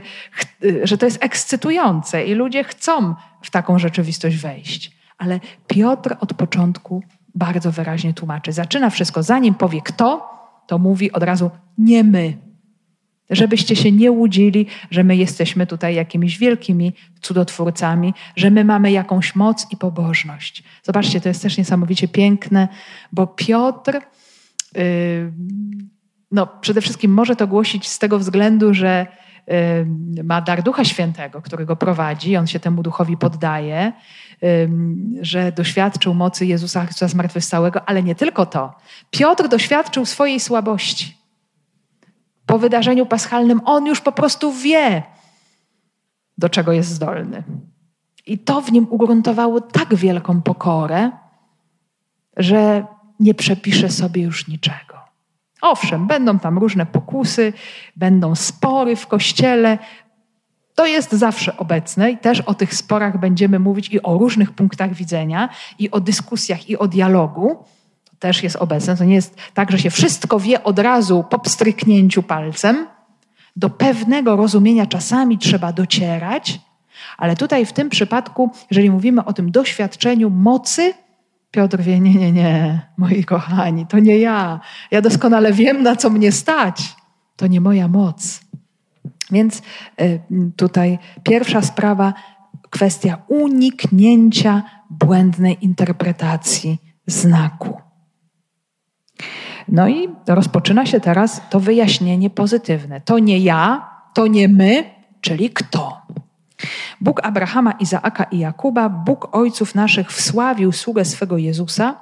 że to jest ekscytujące i ludzie chcą w taką rzeczywistość wejść. Ale Piotr od początku bardzo wyraźnie tłumaczy. Zaczyna wszystko, zanim powie kto, to mówi od razu nie my. Żebyście się nie łudzili, że my jesteśmy tutaj jakimiś wielkimi cudotwórcami, że my mamy jakąś moc i pobożność. Zobaczcie, to jest też niesamowicie piękne, bo Piotr, yy, no przede wszystkim może to głosić z tego względu, że ma dar Ducha Świętego, który go prowadzi, on się temu duchowi poddaje, że doświadczył mocy Jezusa Chrystusa zmartwychwstałego, ale nie tylko to. Piotr doświadczył swojej słabości po wydarzeniu paschalnym on już po prostu wie, do czego jest zdolny. I to w nim ugruntowało tak wielką pokorę, że nie przepisze sobie już niczego. Owszem, będą tam różne pokusy, będą spory w kościele. To jest zawsze obecne i też o tych sporach będziemy mówić i o różnych punktach widzenia, i o dyskusjach, i o dialogu. To też jest obecne. To nie jest tak, że się wszystko wie od razu po pstryknięciu palcem. Do pewnego rozumienia czasami trzeba docierać, ale tutaj w tym przypadku, jeżeli mówimy o tym doświadczeniu mocy, Piotr wie, nie, nie, nie, moi kochani, to nie ja. Ja doskonale wiem, na co mnie stać. To nie moja moc. Więc y, tutaj pierwsza sprawa, kwestia uniknięcia błędnej interpretacji znaku. No i rozpoczyna się teraz to wyjaśnienie pozytywne. To nie ja, to nie my, czyli kto. Bóg Abrahama, Izaaka i Jakuba, Bóg ojców naszych wsławił sługę swego Jezusa,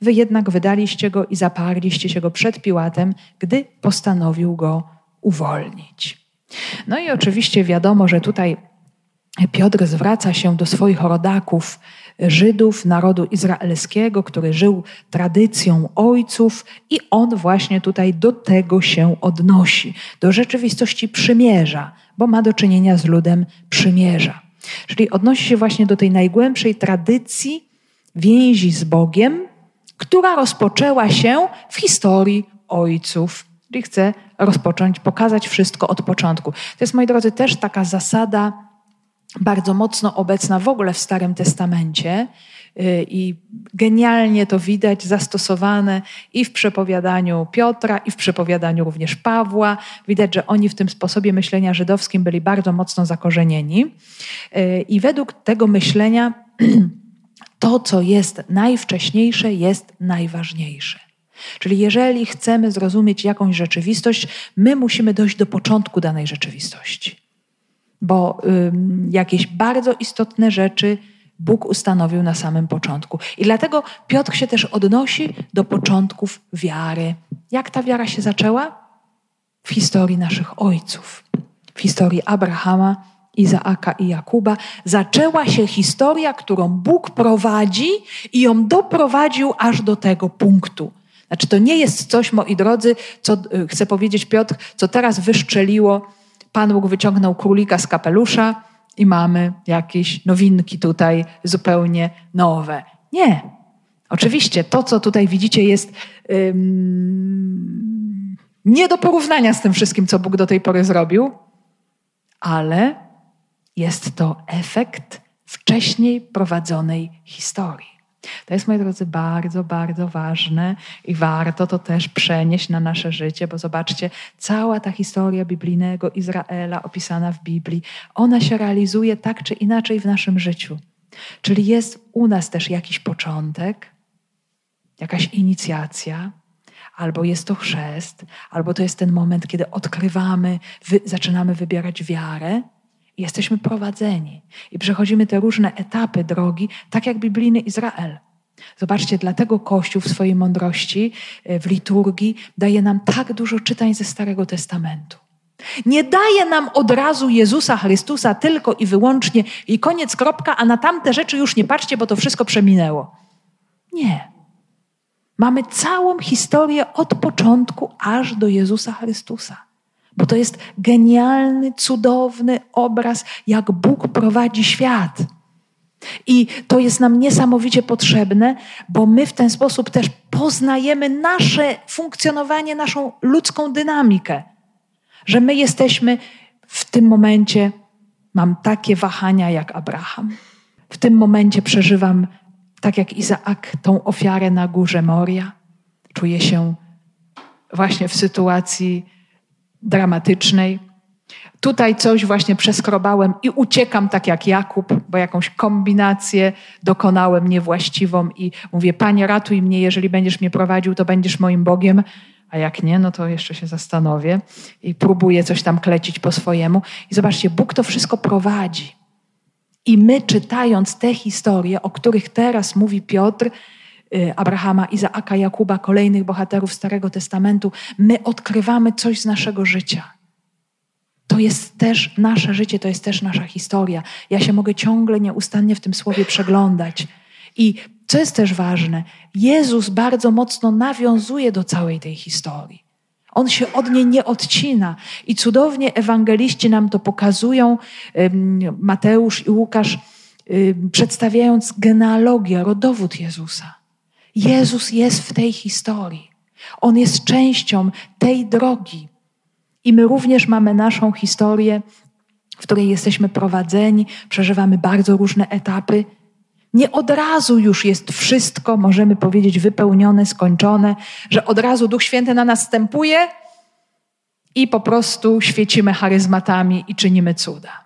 wy jednak wydaliście go i zaparliście się go przed Piłatem, gdy postanowił go uwolnić. No i oczywiście wiadomo, że tutaj Piotr zwraca się do swoich rodaków, Żydów, narodu izraelskiego, który żył tradycją ojców, i on właśnie tutaj do tego się odnosi, do rzeczywistości przymierza, bo ma do czynienia z ludem przymierza. Czyli odnosi się właśnie do tej najgłębszej tradycji więzi z Bogiem, która rozpoczęła się w historii ojców. Czyli chce rozpocząć, pokazać wszystko od początku. To jest, moi drodzy, też taka zasada bardzo mocno obecna w ogóle w Starym Testamencie y, i genialnie to widać zastosowane i w przepowiadaniu Piotra, i w przepowiadaniu również Pawła. Widać, że oni w tym sposobie myślenia żydowskim byli bardzo mocno zakorzenieni. Y, I według tego myślenia to, co jest najwcześniejsze, jest najważniejsze. Czyli jeżeli chcemy zrozumieć jakąś rzeczywistość, my musimy dojść do początku danej rzeczywistości bo jakieś bardzo istotne rzeczy Bóg ustanowił na samym początku. I dlatego Piotr się też odnosi do początków wiary. Jak ta wiara się zaczęła? W historii naszych ojców, w historii Abrahama, Izaaka i Jakuba, zaczęła się historia, którą Bóg prowadzi i ją doprowadził aż do tego punktu. Znaczy, to nie jest coś, moi drodzy, co y, chce powiedzieć Piotr, co teraz wyszczeliło Pan Bóg wyciągnął królika z kapelusza i mamy jakieś nowinki tutaj zupełnie nowe. Nie. Oczywiście to, co tutaj widzicie, jest ym, nie do porównania z tym wszystkim, co Bóg do tej pory zrobił, ale jest to efekt wcześniej prowadzonej historii. To jest, moi drodzy, bardzo, bardzo ważne i warto to też przenieść na nasze życie, bo zobaczcie, cała ta historia biblijnego Izraela opisana w Biblii, ona się realizuje tak czy inaczej w naszym życiu. Czyli jest u nas też jakiś początek, jakaś inicjacja, albo jest to chrzest, albo to jest ten moment, kiedy odkrywamy, wy, zaczynamy wybierać wiarę Jesteśmy prowadzeni i przechodzimy te różne etapy drogi, tak jak biblijny Izrael. Zobaczcie, dlatego Kościół w swojej mądrości, e, w liturgii daje nam tak dużo czytań ze Starego Testamentu. Nie daje nam od razu Jezusa Chrystusa tylko i wyłącznie i koniec, kropka, a na tamte rzeczy już nie patrzcie, bo to wszystko przeminęło. Nie. Mamy całą historię od początku aż do Jezusa Chrystusa. Bo to jest genialny, cudowny obraz, jak Bóg prowadzi świat. I to jest nam niesamowicie potrzebne, bo my w ten sposób też poznajemy nasze funkcjonowanie, naszą ludzką dynamikę. Że my jesteśmy w tym momencie, mam takie wahania jak Abraham. W tym momencie przeżywam, tak jak Izaak, tą ofiarę na górze Moria. Czuję się właśnie w sytuacji dramatycznej. Tutaj coś właśnie przeskrobałem i uciekam tak jak Jakub, bo jakąś kombinację dokonałem niewłaściwą i mówię, Panie, ratuj mnie, jeżeli będziesz mnie prowadził, to będziesz moim Bogiem, a jak nie, no to jeszcze się zastanowię i próbuję coś tam klecić po swojemu. I zobaczcie, Bóg to wszystko prowadzi. I my czytając te historie, o których teraz mówi Piotr, Abrahama, Izaaka, Jakuba, kolejnych bohaterów Starego Testamentu, my odkrywamy coś z naszego życia. To jest też nasze życie, to jest też nasza historia. Ja się mogę ciągle nieustannie w tym słowie przeglądać. I co jest też ważne, Jezus bardzo mocno nawiązuje do całej tej historii. On się od niej nie odcina. I cudownie ewangeliści nam to pokazują, Mateusz i Łukasz, przedstawiając genealogię, rodowód Jezusa. Jezus jest w tej historii. On jest częścią tej drogi. I my również mamy naszą historię, w której jesteśmy prowadzeni, przeżywamy bardzo różne etapy. Nie od razu już jest wszystko, możemy powiedzieć, wypełnione, skończone, że od razu Duch Święty na nas stępuje i po prostu świecimy charyzmatami i czynimy cuda.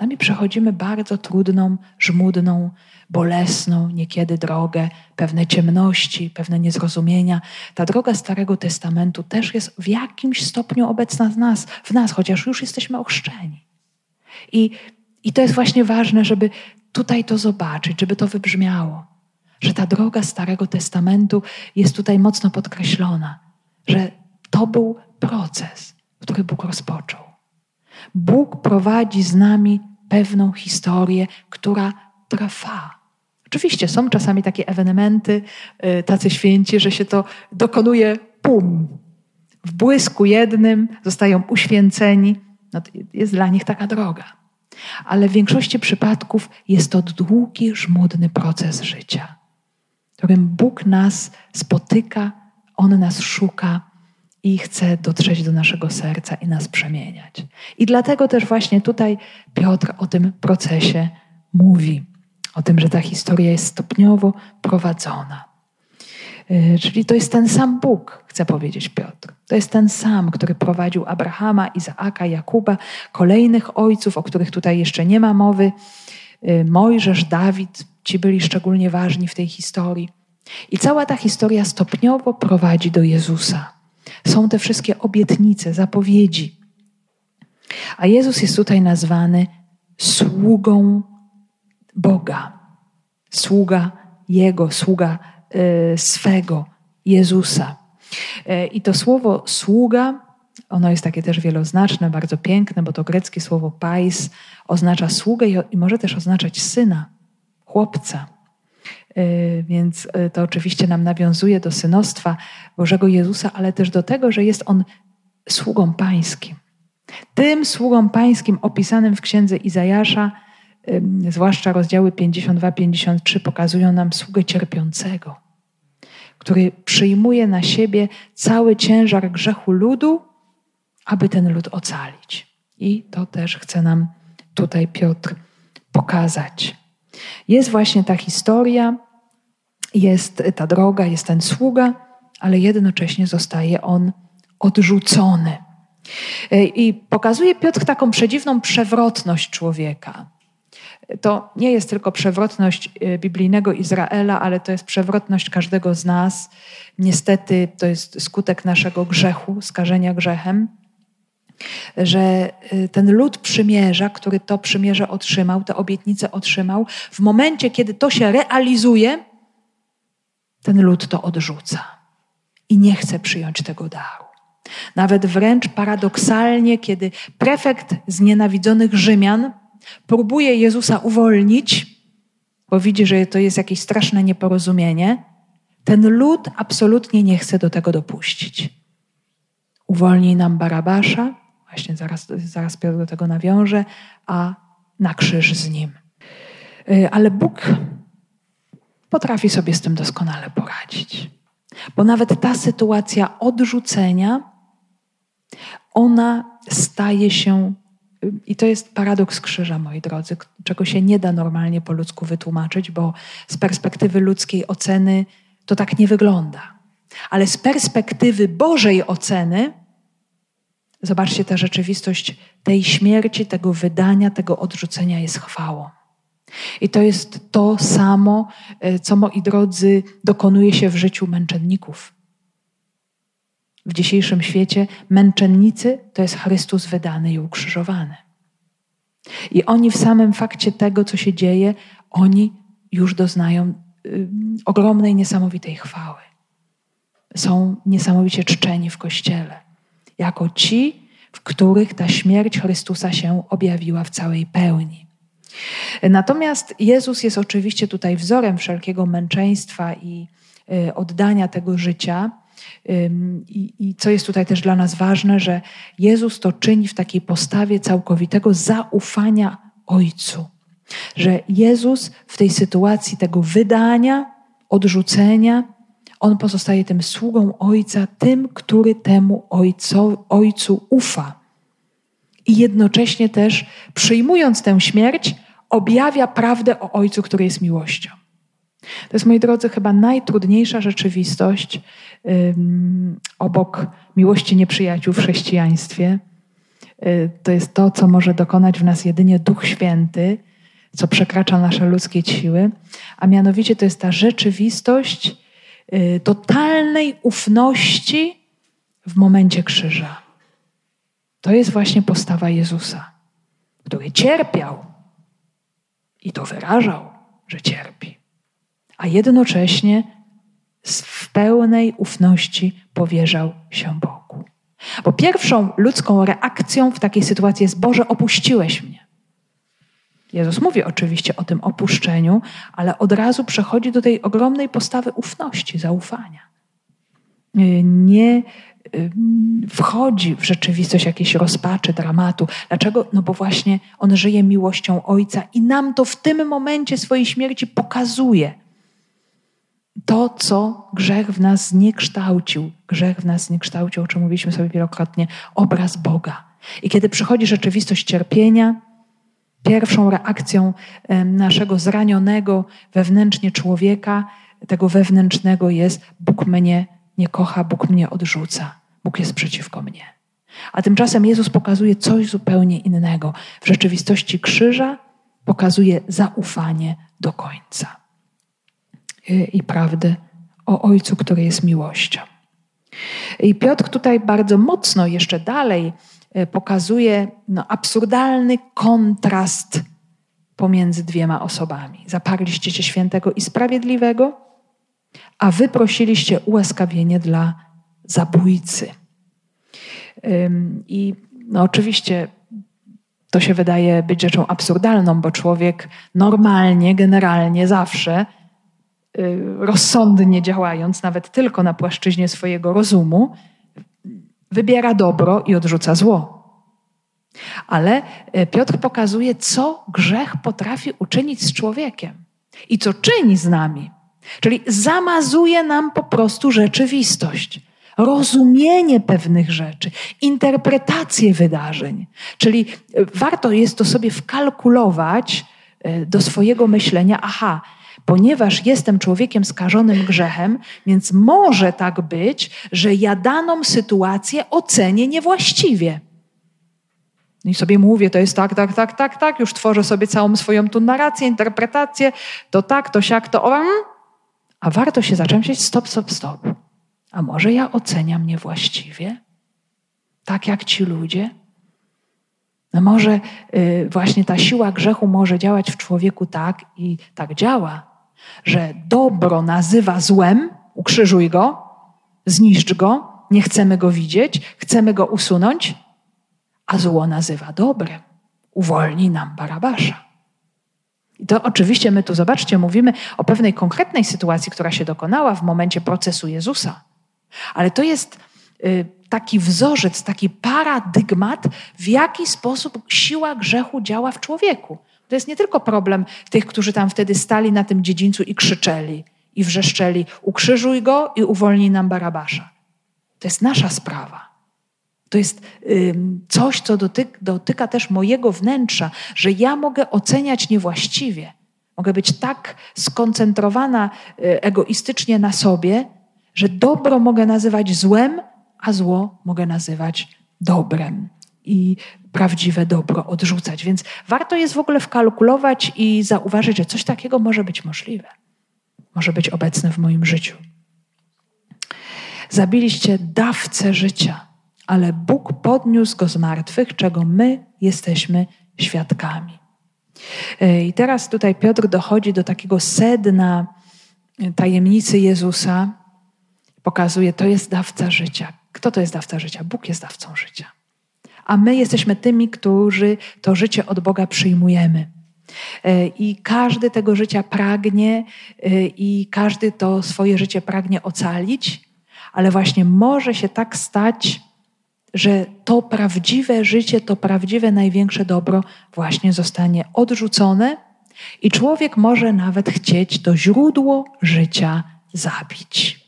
My przechodzimy bardzo trudną, żmudną, bolesną niekiedy drogę, pewne ciemności, pewne niezrozumienia. Ta droga Starego Testamentu też jest w jakimś stopniu obecna w nas, w nas chociaż już jesteśmy ochrzczeni. I, I to jest właśnie ważne, żeby tutaj to zobaczyć, żeby to wybrzmiało, że ta droga Starego Testamentu jest tutaj mocno podkreślona, że to był proces, który Bóg rozpoczął. Bóg prowadzi z nami pewną historię, która trwa. Oczywiście są czasami takie ewenementy, y, tacy święci, że się to dokonuje pum. W błysku jednym zostają uświęceni. No jest dla nich taka droga. Ale w większości przypadków jest to długi, żmudny proces życia, w którym Bóg nas spotyka, On nas szuka i chce dotrzeć do naszego serca i nas przemieniać. I dlatego też właśnie tutaj Piotr o tym procesie mówi o tym, że ta historia jest stopniowo prowadzona. Y, czyli to jest ten sam Bóg, chce powiedzieć Piotr. To jest ten sam, który prowadził Abrahama, Izaaka, Jakuba, kolejnych ojców, o których tutaj jeszcze nie ma mowy. Y, Mojżesz, Dawid, ci byli szczególnie ważni w tej historii. I cała ta historia stopniowo prowadzi do Jezusa. Są te wszystkie obietnice, zapowiedzi. A Jezus jest tutaj nazwany sługą Boga, sługa Jego, sługa y, swego, Jezusa. Y, I to słowo sługa, ono jest takie też wieloznaczne, bardzo piękne, bo to greckie słowo pais oznacza sługę i może też oznaczać syna, chłopca. Y, więc to oczywiście nam nawiązuje do synostwa Bożego Jezusa, ale też do tego, że jest on sługą pańskim. Tym sługą pańskim opisanym w księdze Izajasza, zwłaszcza rozdziały 52-53 pokazują nam sługę cierpiącego, który przyjmuje na siebie cały ciężar grzechu ludu, aby ten lud ocalić. I to też chce nam tutaj Piotr pokazać. Jest właśnie ta historia, jest ta droga, jest ten sługa, ale jednocześnie zostaje on odrzucony. E, I pokazuje Piotr taką przedziwną przewrotność człowieka to nie jest tylko przewrotność y, biblijnego Izraela, ale to jest przewrotność każdego z nas. Niestety to jest skutek naszego grzechu, skażenia grzechem, że y, ten lud przymierza, który to przymierze otrzymał, tę obietnicę otrzymał, w momencie, kiedy to się realizuje, ten lud to odrzuca i nie chce przyjąć tego daru. Nawet wręcz paradoksalnie, kiedy prefekt znienawidzonych Rzymian próbuje Jezusa uwolnić, bo widzi, że to jest jakieś straszne nieporozumienie, ten lud absolutnie nie chce do tego dopuścić. Uwolnij nam Barabasza, właśnie zaraz, zaraz do tego nawiąże, a na krzyż z nim. Y, ale Bóg potrafi sobie z tym doskonale poradzić. Bo nawet ta sytuacja odrzucenia, ona staje się i to jest paradoks krzyża, moi drodzy, czego się nie da normalnie po ludzku wytłumaczyć, bo z perspektywy ludzkiej oceny to tak nie wygląda. Ale z perspektywy Bożej oceny, zobaczcie, ta rzeczywistość tej śmierci, tego wydania, tego odrzucenia jest chwałą. I to jest to samo, e, co, moi drodzy, dokonuje się w życiu męczenników. W dzisiejszym świecie męczennicy to jest Chrystus wydany i ukrzyżowany. I oni w samym fakcie tego, co się dzieje, oni już doznają y, ogromnej, niesamowitej chwały. Są niesamowicie czczeni w Kościele, jako ci, w których ta śmierć Chrystusa się objawiła w całej pełni. Natomiast Jezus jest oczywiście tutaj wzorem wszelkiego męczeństwa i y, oddania tego życia, I, I co jest tutaj też dla nas ważne, że Jezus to czyni w takiej postawie całkowitego zaufania Ojcu. Że Jezus w tej sytuacji tego wydania, odrzucenia, on pozostaje tym sługą Ojca, tym, który temu ojcu, ufa. I jednocześnie też, przyjmując tę śmierć, objawia prawdę o Ojcu, który jest miłością. To jest, moi drodzy, chyba najtrudniejsza rzeczywistość obok miłości nieprzyjaciół w chrześcijaństwie. Y, to jest to, co może dokonać w nas jedynie Duch Święty, co przekracza nasze ludzkie siły, a mianowicie to jest ta rzeczywistość y, totalnej ufności w momencie krzyża. To jest właśnie postawa Jezusa, który cierpiał i to wyrażał, że cierpi, a jednocześnie w pełnej ufności powierzał się Bogu. Bo pierwszą ludzką reakcją w takiej sytuacji jest: Boże, opuściłeś mnie. Jezus mówi oczywiście o tym opuszczeniu, ale od razu przechodzi do tej ogromnej postawy ufności, zaufania. Nie wchodzi w rzeczywistość jakiejś rozpaczy, dramatu. Dlaczego? No bo właśnie on żyje miłością Ojca i nam to w tym momencie swojej śmierci pokazuje. To, co grzech w nas zniekształcił, grzech w nas zniekształcił, o czym mówiliśmy sobie wielokrotnie, obraz Boga. I kiedy przychodzi rzeczywistość cierpienia, pierwszą reakcją naszego zranionego wewnętrznie człowieka, tego wewnętrznego jest Bóg mnie nie kocha, Bóg mnie odrzuca. Bóg jest przeciwko mnie. A tymczasem Jezus pokazuje coś zupełnie innego. W rzeczywistości krzyża pokazuje zaufanie do końca i prawdy o Ojcu, który jest miłością. I Piotr tutaj bardzo mocno jeszcze dalej e, pokazuje no, absurdalny kontrast pomiędzy dwiema osobami. Zaparliście się świętego i sprawiedliwego, a wy prosiliście ułaskawienie dla zabójcy. I no oczywiście to się wydaje być rzeczą absurdalną, bo człowiek normalnie, generalnie zawsze y, rozsądnie działając, nawet tylko na płaszczyźnie swojego rozumu, wybiera dobro i odrzuca zło. Ale y, Piotr pokazuje, co grzech potrafi uczynić z człowiekiem i co czyni z nami. Czyli zamazuje nam po prostu rzeczywistość, rozumienie pewnych rzeczy, interpretację wydarzeń. Czyli e, warto jest to sobie wkalkulować do swojego myślenia, aha, ponieważ jestem człowiekiem skażonym grzechem, więc może tak być, że ja daną sytuację ocenię niewłaściwie. No I sobie mówię, to jest tak, tak, tak, tak, tak, już tworzę sobie całą swoją tu narrację, interpretację, to tak, to siak, to on, a warto się zacząć stop, stop, stop. A może ja oceniam niewłaściwie? Tak jak ci ludzie? No może y, właśnie ta siła grzechu może działać w człowieku tak i tak działa, że dobro nazywa złem, ukrzyżuj go, zniszcz go, nie chcemy go widzieć, chcemy go usunąć, a zło nazywa dobrem, uwolnij nam Barabasza. I to oczywiście my tu, zobaczcie, mówimy o pewnej konkretnej sytuacji, która się dokonała w momencie procesu Jezusa. Ale to jest y, taki wzorzec, taki paradygmat, w jaki sposób siła grzechu działa w człowieku. To jest nie tylko problem tych, którzy tam wtedy stali na tym dziedzińcu i krzyczeli i wrzeszczeli: Ukrzyżuj go i uwolnij nam Barabasza. To jest nasza sprawa. To jest coś, co dotyka, dotyka też mojego wnętrza, że ja mogę oceniać niewłaściwie. Mogę być tak skoncentrowana y, egoistycznie na sobie, że dobro mogę nazywać złem, a zło mogę nazywać dobrem. I prawdziwe dobro odrzucać. Więc warto jest w ogóle wkalkulować i zauważyć, że coś takiego może być możliwe. Może być obecne w moim życiu. Zabiliście dawcę życia ale Bóg podniósł go z martwych, czego my jesteśmy świadkami. E, I teraz tutaj Piotr dochodzi do takiego sedna tajemnicy Jezusa. Pokazuje, to jest dawca życia. Kto to jest dawca życia? Bóg jest dawcą życia. A my jesteśmy tymi, którzy to życie od Boga przyjmujemy. E, I każdy tego życia pragnie, e, i każdy to swoje życie pragnie ocalić, ale właśnie może się tak stać, że to prawdziwe życie, to prawdziwe największe dobro właśnie zostanie odrzucone i człowiek może nawet chcieć to źródło życia zabić,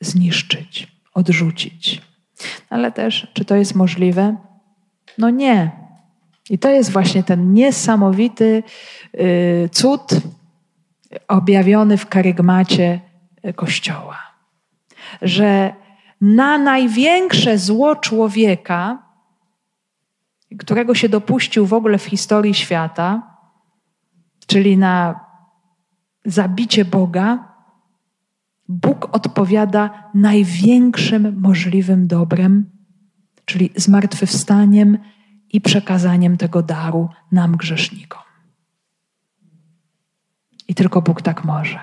zniszczyć, odrzucić. Ale też, czy to jest możliwe? No nie. I to jest właśnie ten niesamowity y, cud objawiony w karygmacie Kościoła. Że na największe zło człowieka, którego się dopuścił w ogóle w historii świata, czyli na zabicie Boga, Bóg odpowiada największym możliwym dobrem, czyli zmartwychwstaniem i przekazaniem tego daru nam, grzesznikom. I tylko Bóg tak może.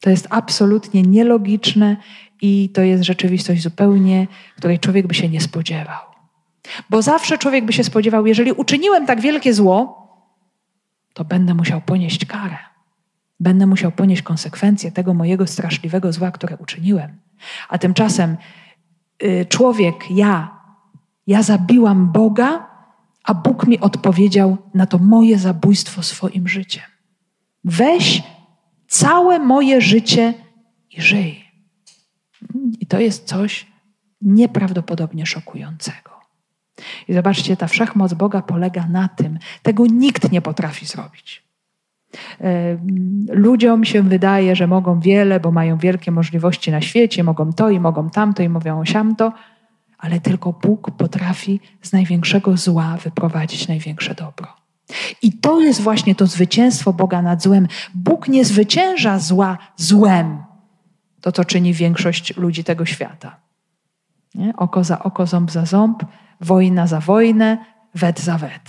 To jest absolutnie nielogiczne i to jest rzeczywistość zupełnie, której człowiek by się nie spodziewał. Bo zawsze człowiek by się spodziewał, jeżeli uczyniłem tak wielkie zło, to będę musiał ponieść karę. Będę musiał ponieść konsekwencje tego mojego straszliwego zła, które uczyniłem. A tymczasem człowiek, ja, ja zabiłam Boga, a Bóg mi odpowiedział na to moje zabójstwo swoim życiem. Weź całe moje życie i żyj. I to jest coś nieprawdopodobnie szokującego. I zobaczcie, ta wszechmoc Boga polega na tym, tego nikt nie potrafi zrobić. E, ludziom się wydaje, że mogą wiele, bo mają wielkie możliwości na świecie, mogą to i mogą tamto i mówią siamto, ale tylko Bóg potrafi z największego zła wyprowadzić największe dobro. I to jest właśnie to zwycięstwo Boga nad złem. Bóg nie zwycięża zła złem. To, co czyni większość ludzi tego świata. Nie? Oko za oko, ząb za ząb, wojna za wojnę, wet za wet.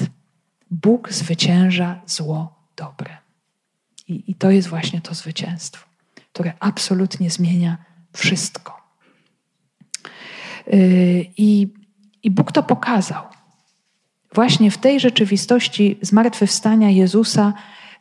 Bóg zwycięża zło dobre. I, I to jest właśnie to zwycięstwo, które absolutnie zmienia wszystko. Yy, I, I Bóg to pokazał. Właśnie w tej rzeczywistości zmartwychwstania Jezusa,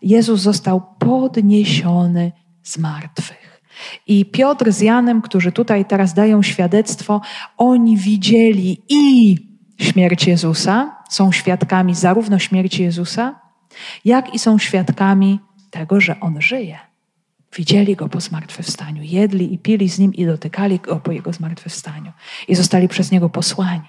Jezus został podniesiony z martwych. I Piotr z Janem, którzy tutaj teraz dają świadectwo, oni widzieli i śmierć Jezusa, są świadkami zarówno śmierci Jezusa, jak i są świadkami tego, że On żyje. Widzieli Go po zmartwychwstaniu, jedli i pili z Nim i dotykali Go po Jego zmartwychwstaniu i zostali przez Niego posłani.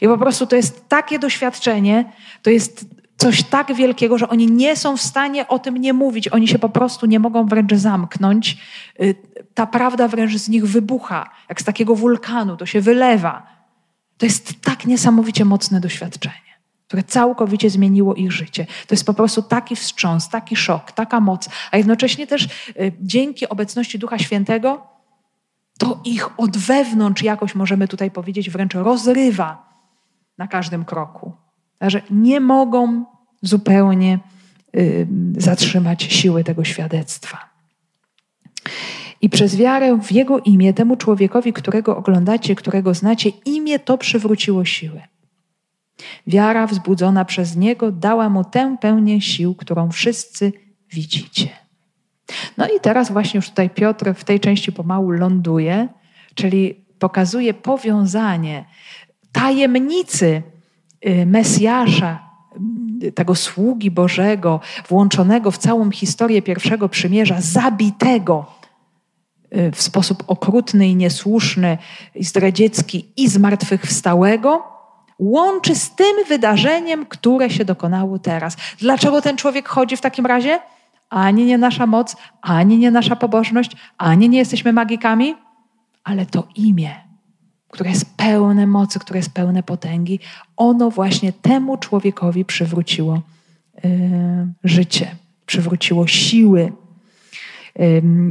I po prostu to jest takie doświadczenie, to jest coś tak wielkiego, że oni nie są w stanie o tym nie mówić. Oni się po prostu nie mogą wręcz zamknąć. Y, ta prawda wręcz z nich wybucha, jak z takiego wulkanu, to się wylewa. To jest tak niesamowicie mocne doświadczenie, które całkowicie zmieniło ich życie. To jest po prostu taki wstrząs, taki szok, taka moc, a jednocześnie też y, dzięki obecności Ducha Świętego to ich od wewnątrz jakoś możemy tutaj powiedzieć wręcz rozrywa na każdym kroku. Że nie mogą zupełnie y, zatrzymać siły tego świadectwa. I przez wiarę w Jego imię, temu człowiekowi, którego oglądacie, którego znacie, imię to przywróciło siłę. Wiara wzbudzona przez Niego dała mu tę pełnię sił, którą wszyscy widzicie. No i teraz właśnie już tutaj Piotr w tej części pomału ląduje, czyli pokazuje powiązanie tajemnicy y, Mesjasza, y, tego sługi Bożego, włączonego w całą historię pierwszego przymierza, zabitego y, w sposób okrutny i niesłuszny, zdradziecki, i zmartwychwstałego, łączy z tym wydarzeniem, które się dokonało teraz. Dlaczego ten człowiek chodzi w takim razie? Ani nie nasza moc, ani nie nasza pobożność, ani nie jesteśmy magikami, ale to imię, które jest pełne mocy, które jest pełne potęgi, ono właśnie temu człowiekowi przywróciło yy, życie, przywróciło siły.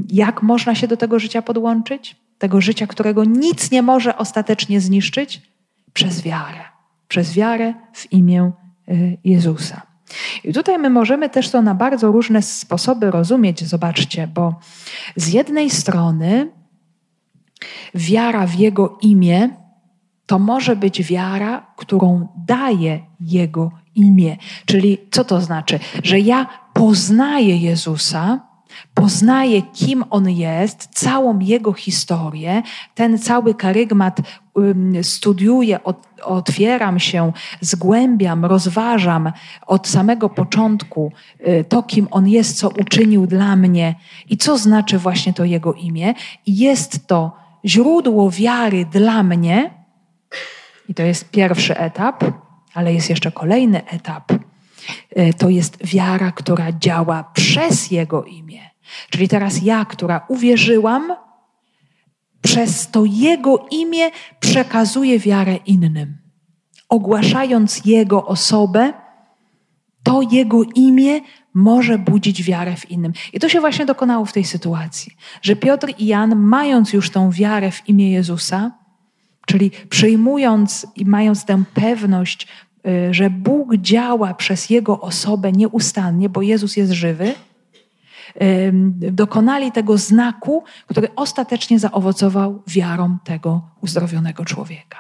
Jak można się do tego życia podłączyć? Tego życia, którego nic nie może ostatecznie zniszczyć? Przez wiarę. Przez wiarę w imię yy, Jezusa. I tutaj my możemy też to na bardzo różne sposoby rozumieć, zobaczcie, bo z jednej strony wiara w Jego imię to może być wiara, którą daje Jego imię. Czyli co to znaczy? Że ja poznaję Jezusa, poznaję, kim on jest, całą jego historię, ten cały karygmat studiuję, otwieram się, zgłębiam, rozważam od samego początku y, to, kim on jest, co uczynił dla mnie i co znaczy właśnie to jego imię. I jest to źródło wiary dla mnie, i to jest pierwszy etap, ale jest jeszcze kolejny etap. Y, to jest wiara, która działa przez Jego imię. Czyli teraz ja, która uwierzyłam, przez to Jego imię przekazuje wiarę innym. Ogłaszając Jego osobę, to Jego imię może budzić wiarę w innym. I to się właśnie dokonało w tej sytuacji, że Piotr i Jan, mając już tą wiarę w imię Jezusa, czyli przyjmując i mając tę pewność, że Bóg działa przez Jego osobę nieustannie, bo Jezus jest żywy, dokonali tego znaku, który ostatecznie zaowocował wiarą tego uzdrowionego człowieka.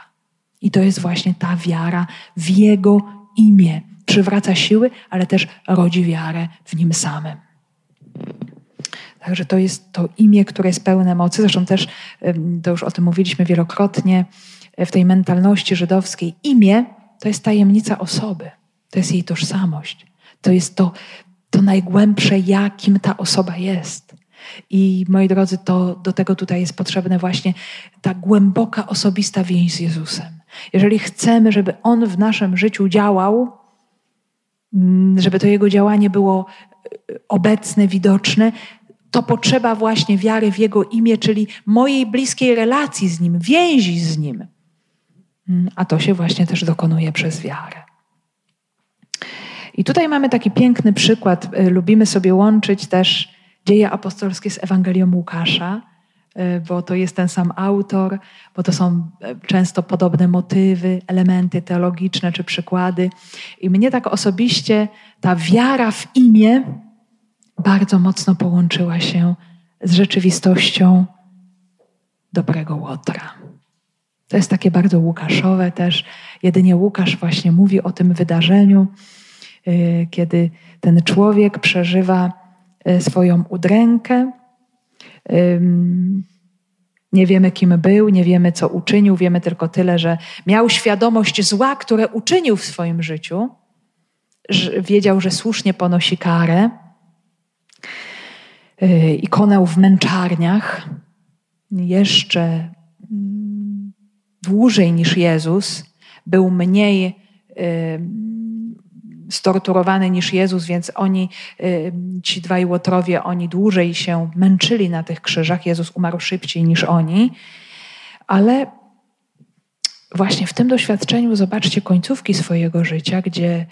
I to jest właśnie ta wiara w Jego imię. Przywraca siły, ale też rodzi wiarę w Nim samym. Także to jest to imię, które jest pełne mocy. Zresztą też, to już o tym mówiliśmy wielokrotnie, w tej mentalności żydowskiej. Imię to jest tajemnica osoby, to jest jej tożsamość. To jest to, to najgłębsze, jakim ta osoba jest. I moi drodzy, to do tego tutaj jest potrzebna właśnie ta głęboka, osobista więź z Jezusem. Jeżeli chcemy, żeby On w naszym życiu działał, mm, żeby to Jego działanie było e, obecne, widoczne, to potrzeba właśnie wiary w Jego imię, czyli mojej bliskiej relacji z Nim, więzi z Nim. Mm, a to się właśnie też dokonuje przez wiarę. I tutaj mamy taki piękny przykład. Y, lubimy sobie łączyć też dzieje apostolskie z Ewangelią Łukasza, y, bo to jest ten sam autor, bo to są y, często podobne motywy, elementy teologiczne czy przykłady. I mnie tak osobiście ta wiara w imię bardzo mocno połączyła się z rzeczywistością dobrego Łotra. To jest takie bardzo Łukaszowe też. Jedynie Łukasz właśnie mówi o tym wydarzeniu. Y, kiedy ten człowiek przeżywa y, swoją udrękę. Nie wiemy, kim był, nie wiemy, co uczynił, wiemy tylko tyle, że miał świadomość zła, które uczynił w swoim życiu. Wiedział, że słusznie ponosi karę y, i konał w męczarniach jeszcze dłużej niż Jezus, był mniej storturowany niż Jezus, więc oni, y, ci dwaj łotrowie, oni dłużej się męczyli na tych krzyżach. Jezus umarł szybciej niż oni. Ale właśnie w tym doświadczeniu zobaczcie końcówki swojego życia, gdzie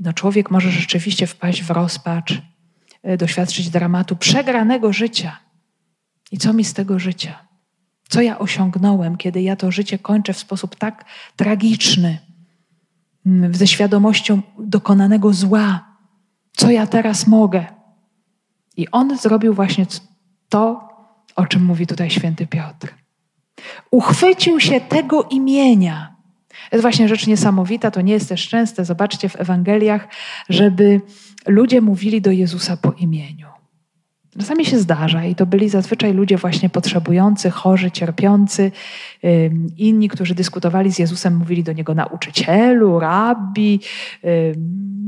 no, człowiek może rzeczywiście wpaść w rozpacz, y, doświadczyć dramatu przegranego życia. I co mi z tego życia? Co ja osiągnąłem, kiedy ja to życie kończę w sposób tak tragiczny? Mm, ze świadomością dokonanego zła. Co ja teraz mogę? I on zrobił właśnie to, o czym mówi tutaj święty Piotr. Uchwycił się tego imienia. To jest właśnie rzecz niesamowita, to nie jest też częste. Zobaczcie w Ewangeliach, żeby ludzie mówili do Jezusa po imieniu. Czasami się zdarza i to byli zazwyczaj ludzie właśnie potrzebujący, chorzy, cierpiący. Inni, którzy dyskutowali z Jezusem, mówili do niego nauczycielu, rabbi,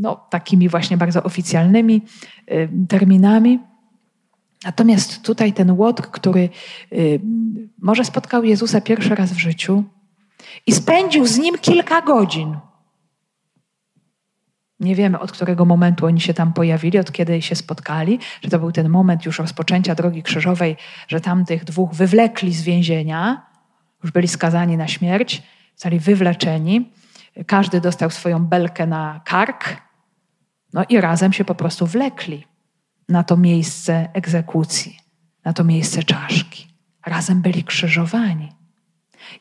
no, takimi właśnie bardzo oficjalnymi terminami. Natomiast tutaj ten łotr, który może spotkał Jezusa pierwszy raz w życiu i spędził z nim kilka godzin. Nie wiemy, od którego momentu oni się tam pojawili, od kiedy się spotkali, że to był ten moment już rozpoczęcia drogi krzyżowej, że tamtych dwóch wywlekli z więzienia, już byli skazani na śmierć, zostali wywleczeni. Każdy dostał swoją belkę na kark, no i razem się po prostu wlekli na to miejsce egzekucji, na to miejsce czaszki. Razem byli krzyżowani.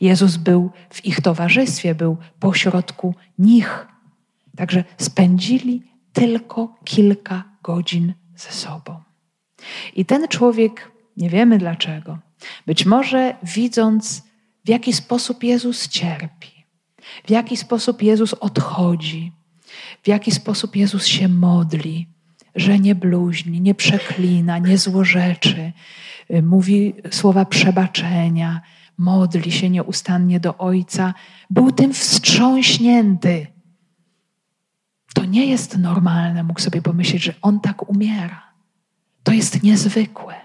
Jezus był w ich towarzystwie, był pośrodku nich. Także spędzili tylko kilka godzin ze sobą. I ten człowiek, nie wiemy dlaczego, być może widząc, w jaki sposób Jezus cierpi, w jaki sposób Jezus odchodzi, w jaki sposób Jezus się modli, że nie bluźni, nie przeklina, nie złorzeczy, mówi słowa przebaczenia, modli się nieustannie do Ojca, był tym wstrząśnięty. To nie jest normalne, mógł sobie pomyśleć, że on tak umiera. To jest niezwykłe.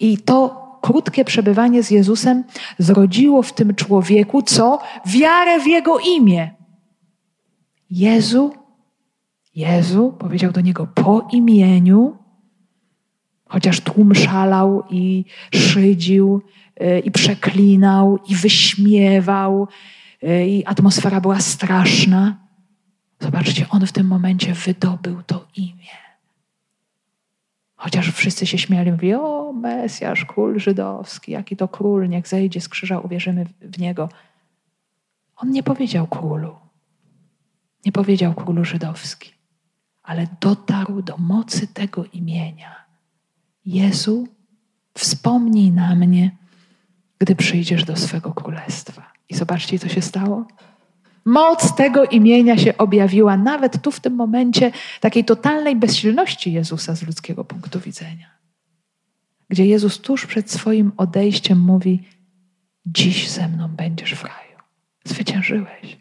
I to krótkie przebywanie z Jezusem zrodziło w tym człowieku co? Wiarę w Jego imię. Jezu, Jezu powiedział do niego po imieniu, chociaż tłum szalał i szydził y, i przeklinał i wyśmiewał y, i atmosfera była straszna. Zobaczcie, on w tym momencie wydobył to imię. Chociaż wszyscy się śmiali, mówili, o Mesjasz, król żydowski, jaki to król, niech zejdzie z krzyża, uwierzymy w niego. On nie powiedział królu. Nie powiedział królu żydowski, ale dotarł do mocy tego imienia. Jezu, wspomnij na mnie, gdy przyjdziesz do swego królestwa. I zobaczcie, co się stało. Moc tego imienia się objawiła nawet tu w tym momencie takiej totalnej bezsilności Jezusa z ludzkiego punktu widzenia. Gdzie Jezus tuż przed swoim odejściem mówi: Dziś ze mną będziesz w raju. Zwyciężyłeś.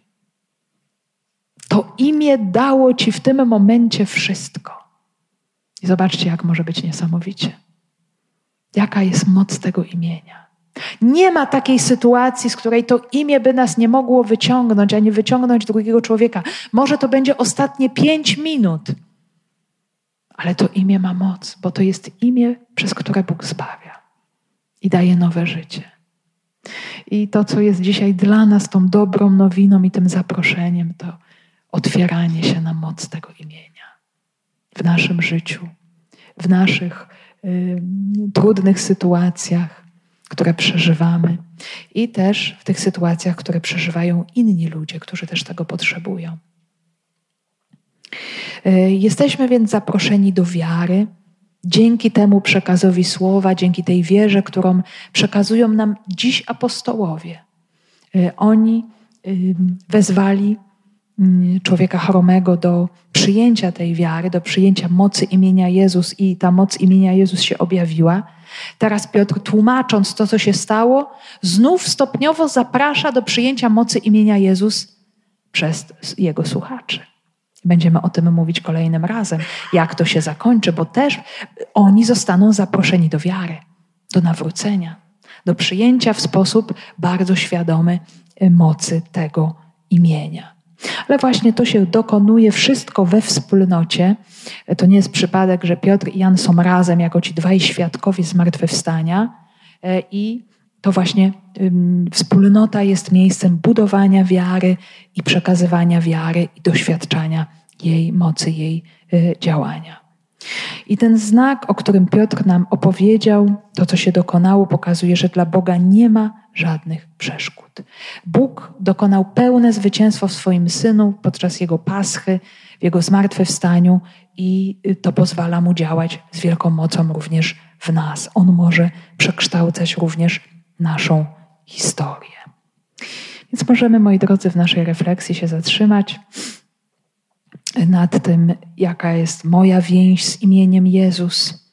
To imię dało ci w tym momencie wszystko. I zobaczcie, jak może być niesamowicie. Jaka jest moc tego imienia. Nie ma takiej sytuacji, z której to imię by nas nie mogło wyciągnąć, ani wyciągnąć drugiego człowieka. Może to będzie ostatnie pięć minut, ale to imię ma moc, bo to jest imię, przez które Bóg zbawia i daje nowe życie. I to, co jest dzisiaj dla nas tą dobrą nowiną i tym zaproszeniem, to otwieranie się na moc tego imienia w naszym życiu, w naszych y, trudnych sytuacjach które przeżywamy, i też w tych sytuacjach, które przeżywają inni ludzie, którzy też tego potrzebują. E, jesteśmy więc zaproszeni do wiary. Dzięki temu przekazowi słowa, dzięki tej wierze, którą przekazują nam dziś apostołowie. E, oni wezwali człowieka chromego do przyjęcia tej wiary, do przyjęcia mocy imienia Jezus i ta moc imienia Jezus się objawiła. Teraz Piotr, tłumacząc to, co się stało, znów stopniowo zaprasza do przyjęcia mocy imienia Jezus przez jego słuchaczy. Będziemy o tym mówić kolejnym razem, jak to się zakończy, bo też oni zostaną zaproszeni do wiary, do nawrócenia, do przyjęcia w sposób bardzo świadomy mocy tego imienia. Ale właśnie to się dokonuje wszystko we wspólnocie. To nie jest przypadek, że Piotr i Jan są razem jako ci dwaj świadkowie zmartwychwstania e, i to właśnie wspólnota jest miejscem budowania wiary i przekazywania wiary i doświadczania jej mocy, jej e, działania. I ten znak, o którym Piotr nam opowiedział, to co się dokonało, pokazuje, że dla Boga nie ma żadnych przeszkód. Bóg dokonał pełne zwycięstwo w swoim synu podczas jego paschy, w jego zmartwychwstaniu i to pozwala mu działać z wielką mocą również w nas. On może przekształcać również naszą historię. Więc możemy, moi drodzy, w naszej refleksji się zatrzymać nad tym, jaka jest moja więź z imieniem Jezus,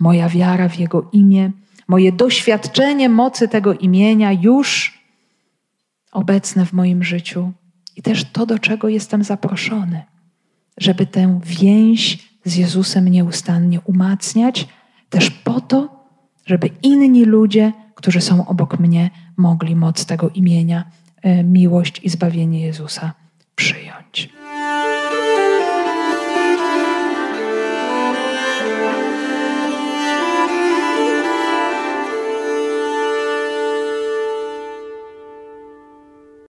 moja wiara w Jego imię, moje doświadczenie mocy tego imienia już obecne w moim życiu i też to, do czego jestem zaproszony, żeby tę więź z Jezusem nieustannie umacniać, też po to, żeby inni ludzie, którzy są obok mnie, mogli moc tego imienia, e, miłość i zbawienie Jezusa przyjąć.